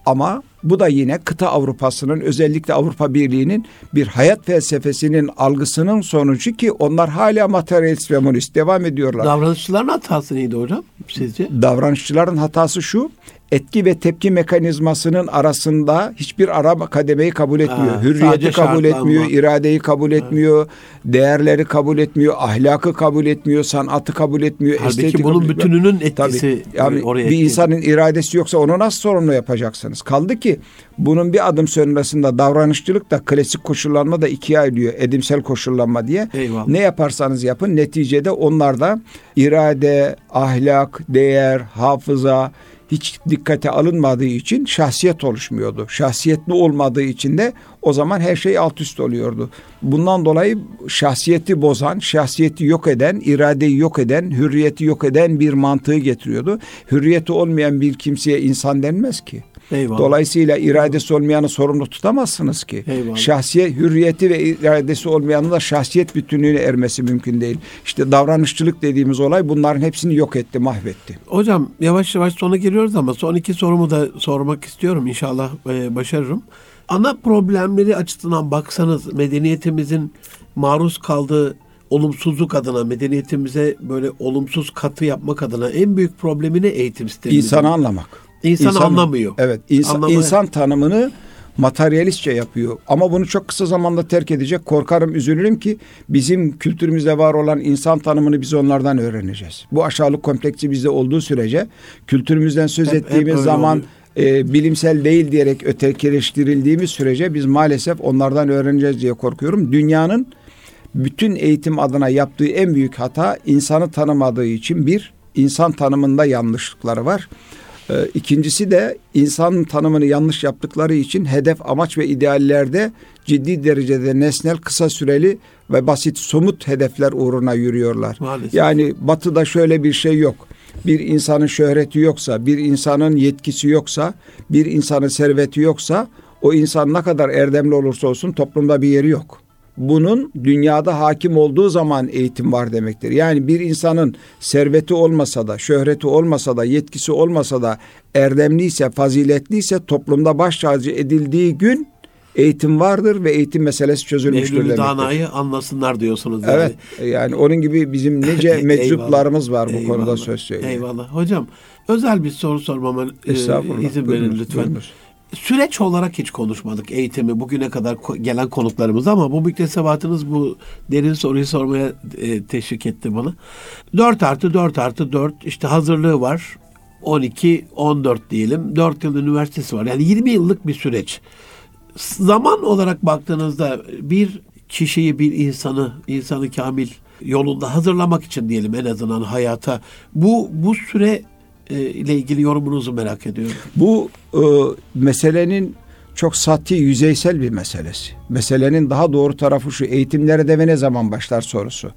Ama bu da yine kıta Avrupa'sının özellikle Avrupa Birliği'nin bir hayat felsefesinin algısının sonucu ki onlar hala materyalist ve monist devam ediyorlar. Davranışçıların hatası neydi hocam sizce? Davranışçıların hatası şu etki ve tepki mekanizmasının arasında hiçbir ara kademeyi kabul etmiyor. Ha, Hürriyeti kabul etmiyor, iradeyi kabul etmiyor, evet. değerleri kabul etmiyor, ahlakı kabul etmiyor, sanatı kabul etmiyor, Halbuki estetik bunun kabul bütününün etkisi Tabii, yani oraya bir etkili. insanın iradesi yoksa onu nasıl sorumlu yapacaksınız? Kaldı ki bunun bir adım sonrasında davranışçılık da klasik koşullanma da ikiye ayrılıyor. Edimsel koşullanma diye. Eyvallah. Ne yaparsanız yapın neticede onlarda irade, ahlak, değer, hafıza, hiç dikkate alınmadığı için şahsiyet oluşmuyordu. Şahsiyetli olmadığı için de o zaman her şey alt üst oluyordu. Bundan dolayı şahsiyeti bozan, şahsiyeti yok eden, iradeyi yok eden, hürriyeti yok eden bir mantığı getiriyordu. Hürriyeti olmayan bir kimseye insan denmez ki. Eyvallah. Dolayısıyla iradesi olmayanı sorumlu tutamazsınız ki. Eyvallah. Şahsiyet, hürriyeti ve iradesi olmayanın da şahsiyet bütünlüğüne ermesi mümkün değil. İşte davranışçılık dediğimiz olay bunların hepsini yok etti, mahvetti. Hocam yavaş yavaş sona geliyoruz ama son iki sorumu da sormak istiyorum. İnşallah e, başarırım. Ana problemleri açısından baksanız medeniyetimizin maruz kaldığı olumsuzluk adına medeniyetimize böyle olumsuz katı yapmak adına en büyük problemi ne eğitim sistemimizin? İnsanı anlamak. İnsan, insan anlamıyor. Evet. Insan, Anlamaya. insan tanımını materyalistçe yapıyor. Ama bunu çok kısa zamanda terk edecek. Korkarım, üzülürüm ki bizim kültürümüzde var olan insan tanımını biz onlardan öğreneceğiz. Bu aşağılık kompleksi bizde olduğu sürece kültürümüzden söz hep, ettiğimiz hep zaman e, bilimsel değil diyerek ötekileştirildiğimiz sürece biz maalesef onlardan öğreneceğiz diye korkuyorum. Dünyanın bütün eğitim adına yaptığı en büyük hata insanı tanımadığı için bir, insan tanımında yanlışlıkları var. Ee, ikincisi de insan tanımını yanlış yaptıkları için hedef, amaç ve ideallerde ciddi derecede nesnel, kısa süreli ve basit somut hedefler uğruna yürüyorlar. Maalesef. Yani batıda şöyle bir şey yok. Bir insanın şöhreti yoksa, bir insanın yetkisi yoksa, bir insanın serveti yoksa o insan ne kadar erdemli olursa olsun toplumda bir yeri yok bunun dünyada hakim olduğu zaman eğitim var demektir. Yani bir insanın serveti olmasa da, şöhreti olmasa da, yetkisi olmasa da erdemliyse, faziletliyse toplumda baş tacı edildiği gün eğitim vardır ve eğitim meselesi çözülmüştür Mevlüt demektir. Dana'yı anlasınlar diyorsunuz. Yani. Evet. Yani onun gibi bizim nice meczuplarımız var bu eyvallah, konuda söz söylüyor. Eyvallah. Hocam özel bir soru sormama e, izin verin lütfen. Buyurunuz süreç olarak hiç konuşmadık eğitimi bugüne kadar gelen konuklarımız ama bu müktesebatınız bu derin soruyu sormaya e, teşvik etti bana. 4 artı 4 artı 4 işte hazırlığı var. 12, 14 diyelim. 4 yıl üniversitesi var. Yani 20 yıllık bir süreç. Zaman olarak baktığınızda bir kişiyi, bir insanı, insanı kamil yolunda hazırlamak için diyelim en azından hayata. Bu bu süre ile ilgili yorumunuzu merak ediyorum. Bu e, meselenin çok sati, yüzeysel bir meselesi. Meselenin daha doğru tarafı şu, eğitim nerede ve ne zaman başlar sorusu.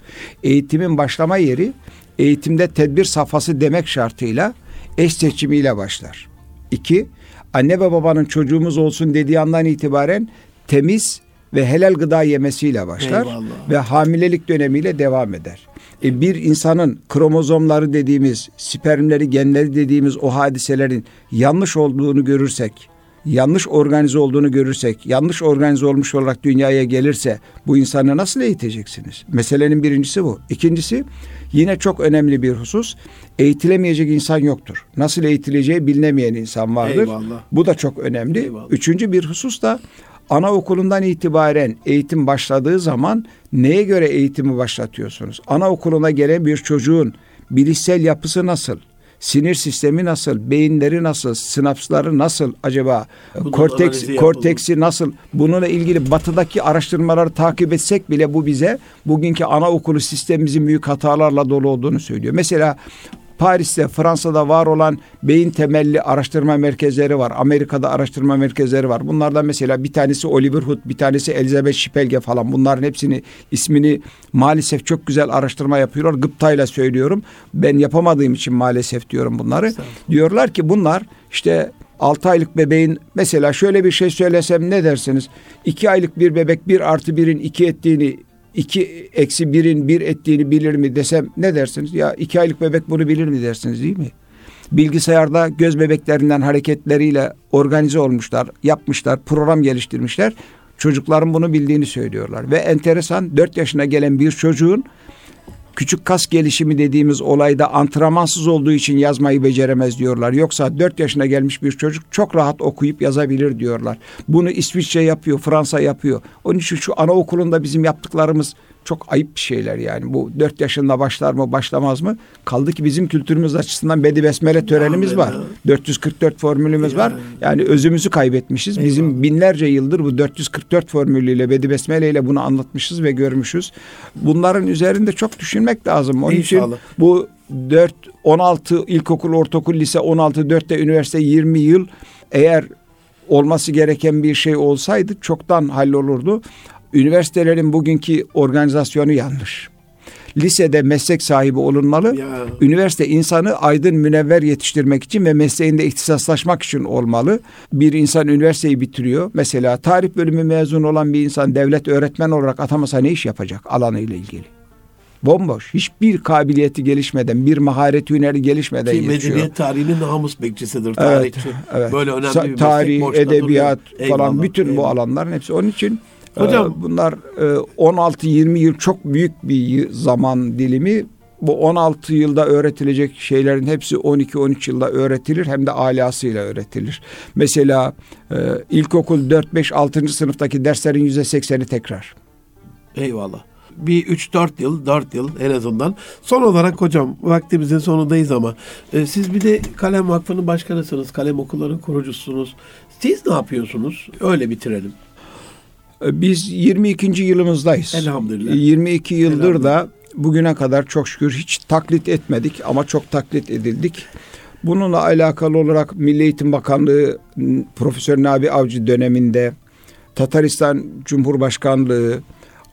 Eğitimin başlama yeri, eğitimde tedbir safhası demek şartıyla eş seçimiyle başlar. İki, anne ve babanın çocuğumuz olsun dediği andan itibaren temiz ve helal gıda yemesiyle başlar Eyvallah. ve hamilelik dönemiyle devam eder. E, bir insanın kromozomları dediğimiz, spermleri, genleri dediğimiz o hadiselerin yanlış olduğunu görürsek, yanlış organize olduğunu görürsek, yanlış organize olmuş olarak dünyaya gelirse bu insanı nasıl eğiteceksiniz? Meselenin birincisi bu. İkincisi yine çok önemli bir husus. Eğitilemeyecek insan yoktur. Nasıl eğitileceği bilinemeyen insan vardır. Eyvallah. Bu da çok önemli. Eyvallah. Üçüncü bir husus da anaokulundan itibaren eğitim başladığı zaman neye göre eğitimi başlatıyorsunuz? Anaokuluna gelen bir çocuğun bilişsel yapısı nasıl? Sinir sistemi nasıl? Beyinleri nasıl? Sinapsları nasıl acaba? Bunun Korteks, korteksi nasıl? Bununla ilgili batıdaki araştırmaları takip etsek bile bu bize bugünkü anaokulu sistemimizin büyük hatalarla dolu olduğunu söylüyor. Mesela Paris'te, Fransa'da var olan beyin temelli araştırma merkezleri var. Amerika'da araştırma merkezleri var. Bunlardan mesela bir tanesi Oliver Hood, bir tanesi Elizabeth Spelge falan. Bunların hepsini ismini maalesef çok güzel araştırma yapıyorlar. Gıptayla söylüyorum. Ben yapamadığım için maalesef diyorum bunları. Diyorlar ki bunlar işte 6 aylık bebeğin mesela şöyle bir şey söylesem ne dersiniz? 2 aylık bir bebek 1 artı 1'in 2 ettiğini 2 eksi 1'in 1 ettiğini bilir mi desem ne dersiniz? Ya 2 aylık bebek bunu bilir mi dersiniz değil mi? Bilgisayarda göz bebeklerinden hareketleriyle organize olmuşlar, yapmışlar, program geliştirmişler. Çocukların bunu bildiğini söylüyorlar. Ve enteresan 4 yaşına gelen bir çocuğun küçük kas gelişimi dediğimiz olayda antrenmansız olduğu için yazmayı beceremez diyorlar. Yoksa 4 yaşına gelmiş bir çocuk çok rahat okuyup yazabilir diyorlar. Bunu İsviçre yapıyor, Fransa yapıyor. Onun için şu anaokulunda bizim yaptıklarımız çok ayıp şeyler yani. Bu 4 yaşında başlar mı başlamaz mı? Kaldı ki bizim kültürümüz açısından Bedi Besmele törenimiz var. ya. 444 formülümüz var. Yani özümüzü kaybetmişiz. Bizim binlerce yıldır bu 444 formülüyle Bedi Besmele ile bunu anlatmışız ve görmüşüz. Bunların üzerinde çok düşünmek lazım. Onun için İnşallah. bu 4 16 ilkokul, ortaokul, lise 16, 4'te üniversite 20 yıl eğer olması gereken bir şey olsaydı çoktan hallolurdu. Üniversitelerin bugünkü organizasyonu yanlış. Lisede meslek sahibi olunmalı. Ya. Üniversite insanı aydın münevver yetiştirmek için ve mesleğinde ihtisaslaşmak için olmalı. Bir insan üniversiteyi bitiriyor. Mesela tarih bölümü mezun olan bir insan devlet öğretmen olarak atamasa ne iş yapacak alanıyla ilgili? Bomboş. Hiçbir kabiliyeti gelişmeden, bir maharet hüneri gelişmeden Ki yetişiyor. medeniyet tarihinin namus bekçisidir. Tarihçi. Evet. Böyle önemli Sa- bir tarih, edebiyat duruyor. falan Eyvallah, bütün bu eyvallah. alanların hepsi. Onun için Hocam- e, bunlar e, 16-20 yıl çok büyük bir zaman dilimi. Bu 16 yılda öğretilecek şeylerin hepsi 12-13 yılda öğretilir hem de alasıyla öğretilir. Mesela e, ilkokul 4-5-6. sınıftaki derslerin %80'i tekrar. Eyvallah. Bir 3-4 yıl, 4 yıl en azından. Son olarak hocam vaktimizin sonundayız ama e, siz bir de Kalem Vakfı'nın başkanısınız. Kalem okulların kurucusunuz. Siz ne yapıyorsunuz? Öyle bitirelim. Biz 22. yılımızdayız. Elhamdülillah. 22 yıldır Elhamdülillah. da bugüne kadar çok şükür hiç taklit etmedik ama çok taklit edildik. Bununla alakalı olarak Milli Eğitim Bakanlığı Profesör Nabi Avcı döneminde Tataristan Cumhurbaşkanlığı,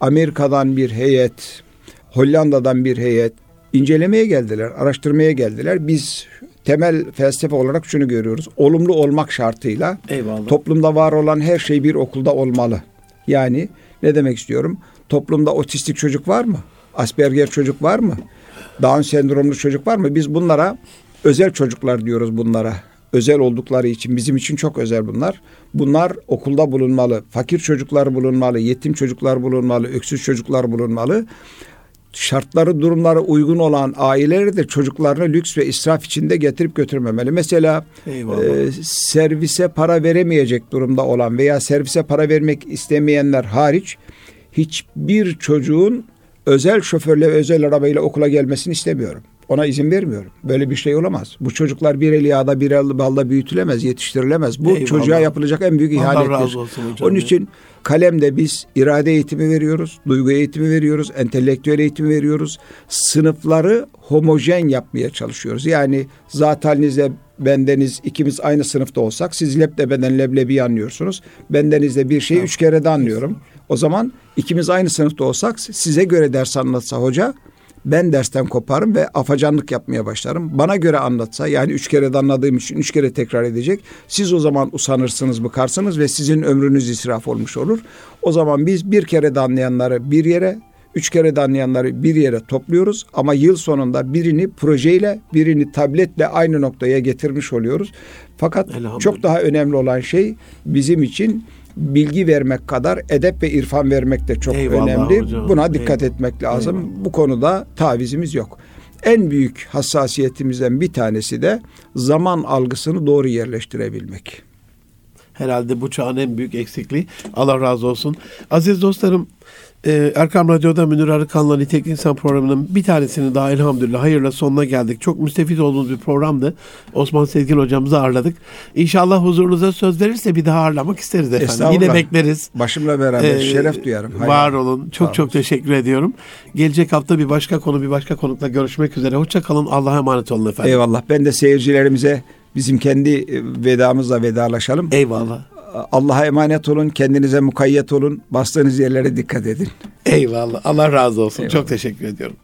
Amerika'dan bir heyet, Hollanda'dan bir heyet incelemeye geldiler, araştırmaya geldiler. Biz temel felsefe olarak şunu görüyoruz. Olumlu olmak şartıyla Eyvallah. Toplumda var olan her şey bir okulda olmalı. Yani ne demek istiyorum? Toplumda otistik çocuk var mı? Asperger çocuk var mı? Down sendromlu çocuk var mı? Biz bunlara özel çocuklar diyoruz bunlara. Özel oldukları için bizim için çok özel bunlar. Bunlar okulda bulunmalı. Fakir çocuklar bulunmalı, yetim çocuklar bulunmalı, öksüz çocuklar bulunmalı. Şartları, durumları uygun olan aileleri de çocuklarını lüks ve israf içinde getirip götürmemeli. Mesela Eyvallah. e, servise para veremeyecek durumda olan veya servise para vermek istemeyenler hariç hiçbir çocuğun özel şoförle özel arabayla okula gelmesini istemiyorum. Ona izin vermiyorum. Böyle bir şey olamaz. Bu çocuklar bir el yağda bir el balda büyütülemez, yetiştirilemez. Bu Eyvallah. çocuğa yapılacak en büyük ihanettir. Onun için kalemde biz irade eğitimi veriyoruz, duygu eğitimi veriyoruz, entelektüel eğitimi veriyoruz. Sınıfları homojen yapmaya çalışıyoruz. Yani zat halinizle bendeniz ikimiz aynı sınıfta olsak siz lebde benden leblebi anlıyorsunuz. Bendenizle bir şeyi üç kere de anlıyorum. O zaman ikimiz aynı sınıfta olsak size göre ders anlatsa hoca ben dersten koparım ve afacanlık yapmaya başlarım. Bana göre anlatsa yani üç kere de anladığım için üç kere tekrar edecek. Siz o zaman usanırsınız, bıkarsınız ve sizin ömrünüz israf olmuş olur. O zaman biz bir kere de anlayanları bir yere, Üç kere de anlayanları bir yere topluyoruz ama yıl sonunda birini projeyle, birini tabletle aynı noktaya getirmiş oluyoruz. Fakat çok daha önemli olan şey bizim için bilgi vermek kadar edep ve irfan vermek de çok Eyvallah önemli. Hocam. Buna dikkat Eyvallah. etmek lazım. Eyvallah. Bu konuda tavizimiz yok. En büyük hassasiyetimizden bir tanesi de zaman algısını doğru yerleştirebilmek. Herhalde bu çağın en büyük eksikliği. Allah razı olsun. Aziz dostlarım ee, Erkam Radyo'da Münir Arıkan'la Nitek İnsan programının bir tanesini daha elhamdülillah hayırla sonuna geldik. Çok müstefit olduğumuz bir programdı. Osman Sezgin hocamızı ağırladık. İnşallah huzurunuza söz verirse bir daha ağırlamak isteriz efendim. Yine bekleriz. Başımla beraber ee, şeref duyarım. Hayır. Var olun. Çok çok teşekkür ediyorum. Gelecek hafta bir başka konu bir başka konukla görüşmek üzere. Hoşça kalın. Allah'a emanet olun efendim. Eyvallah. Ben de seyircilerimize bizim kendi e, vedamızla vedalaşalım. Eyvallah. Allah'a emanet olun, kendinize mukayyet olun, bastığınız yerlere dikkat edin. Eyvallah. Allah razı olsun. Eyvallah. Çok teşekkür ediyorum.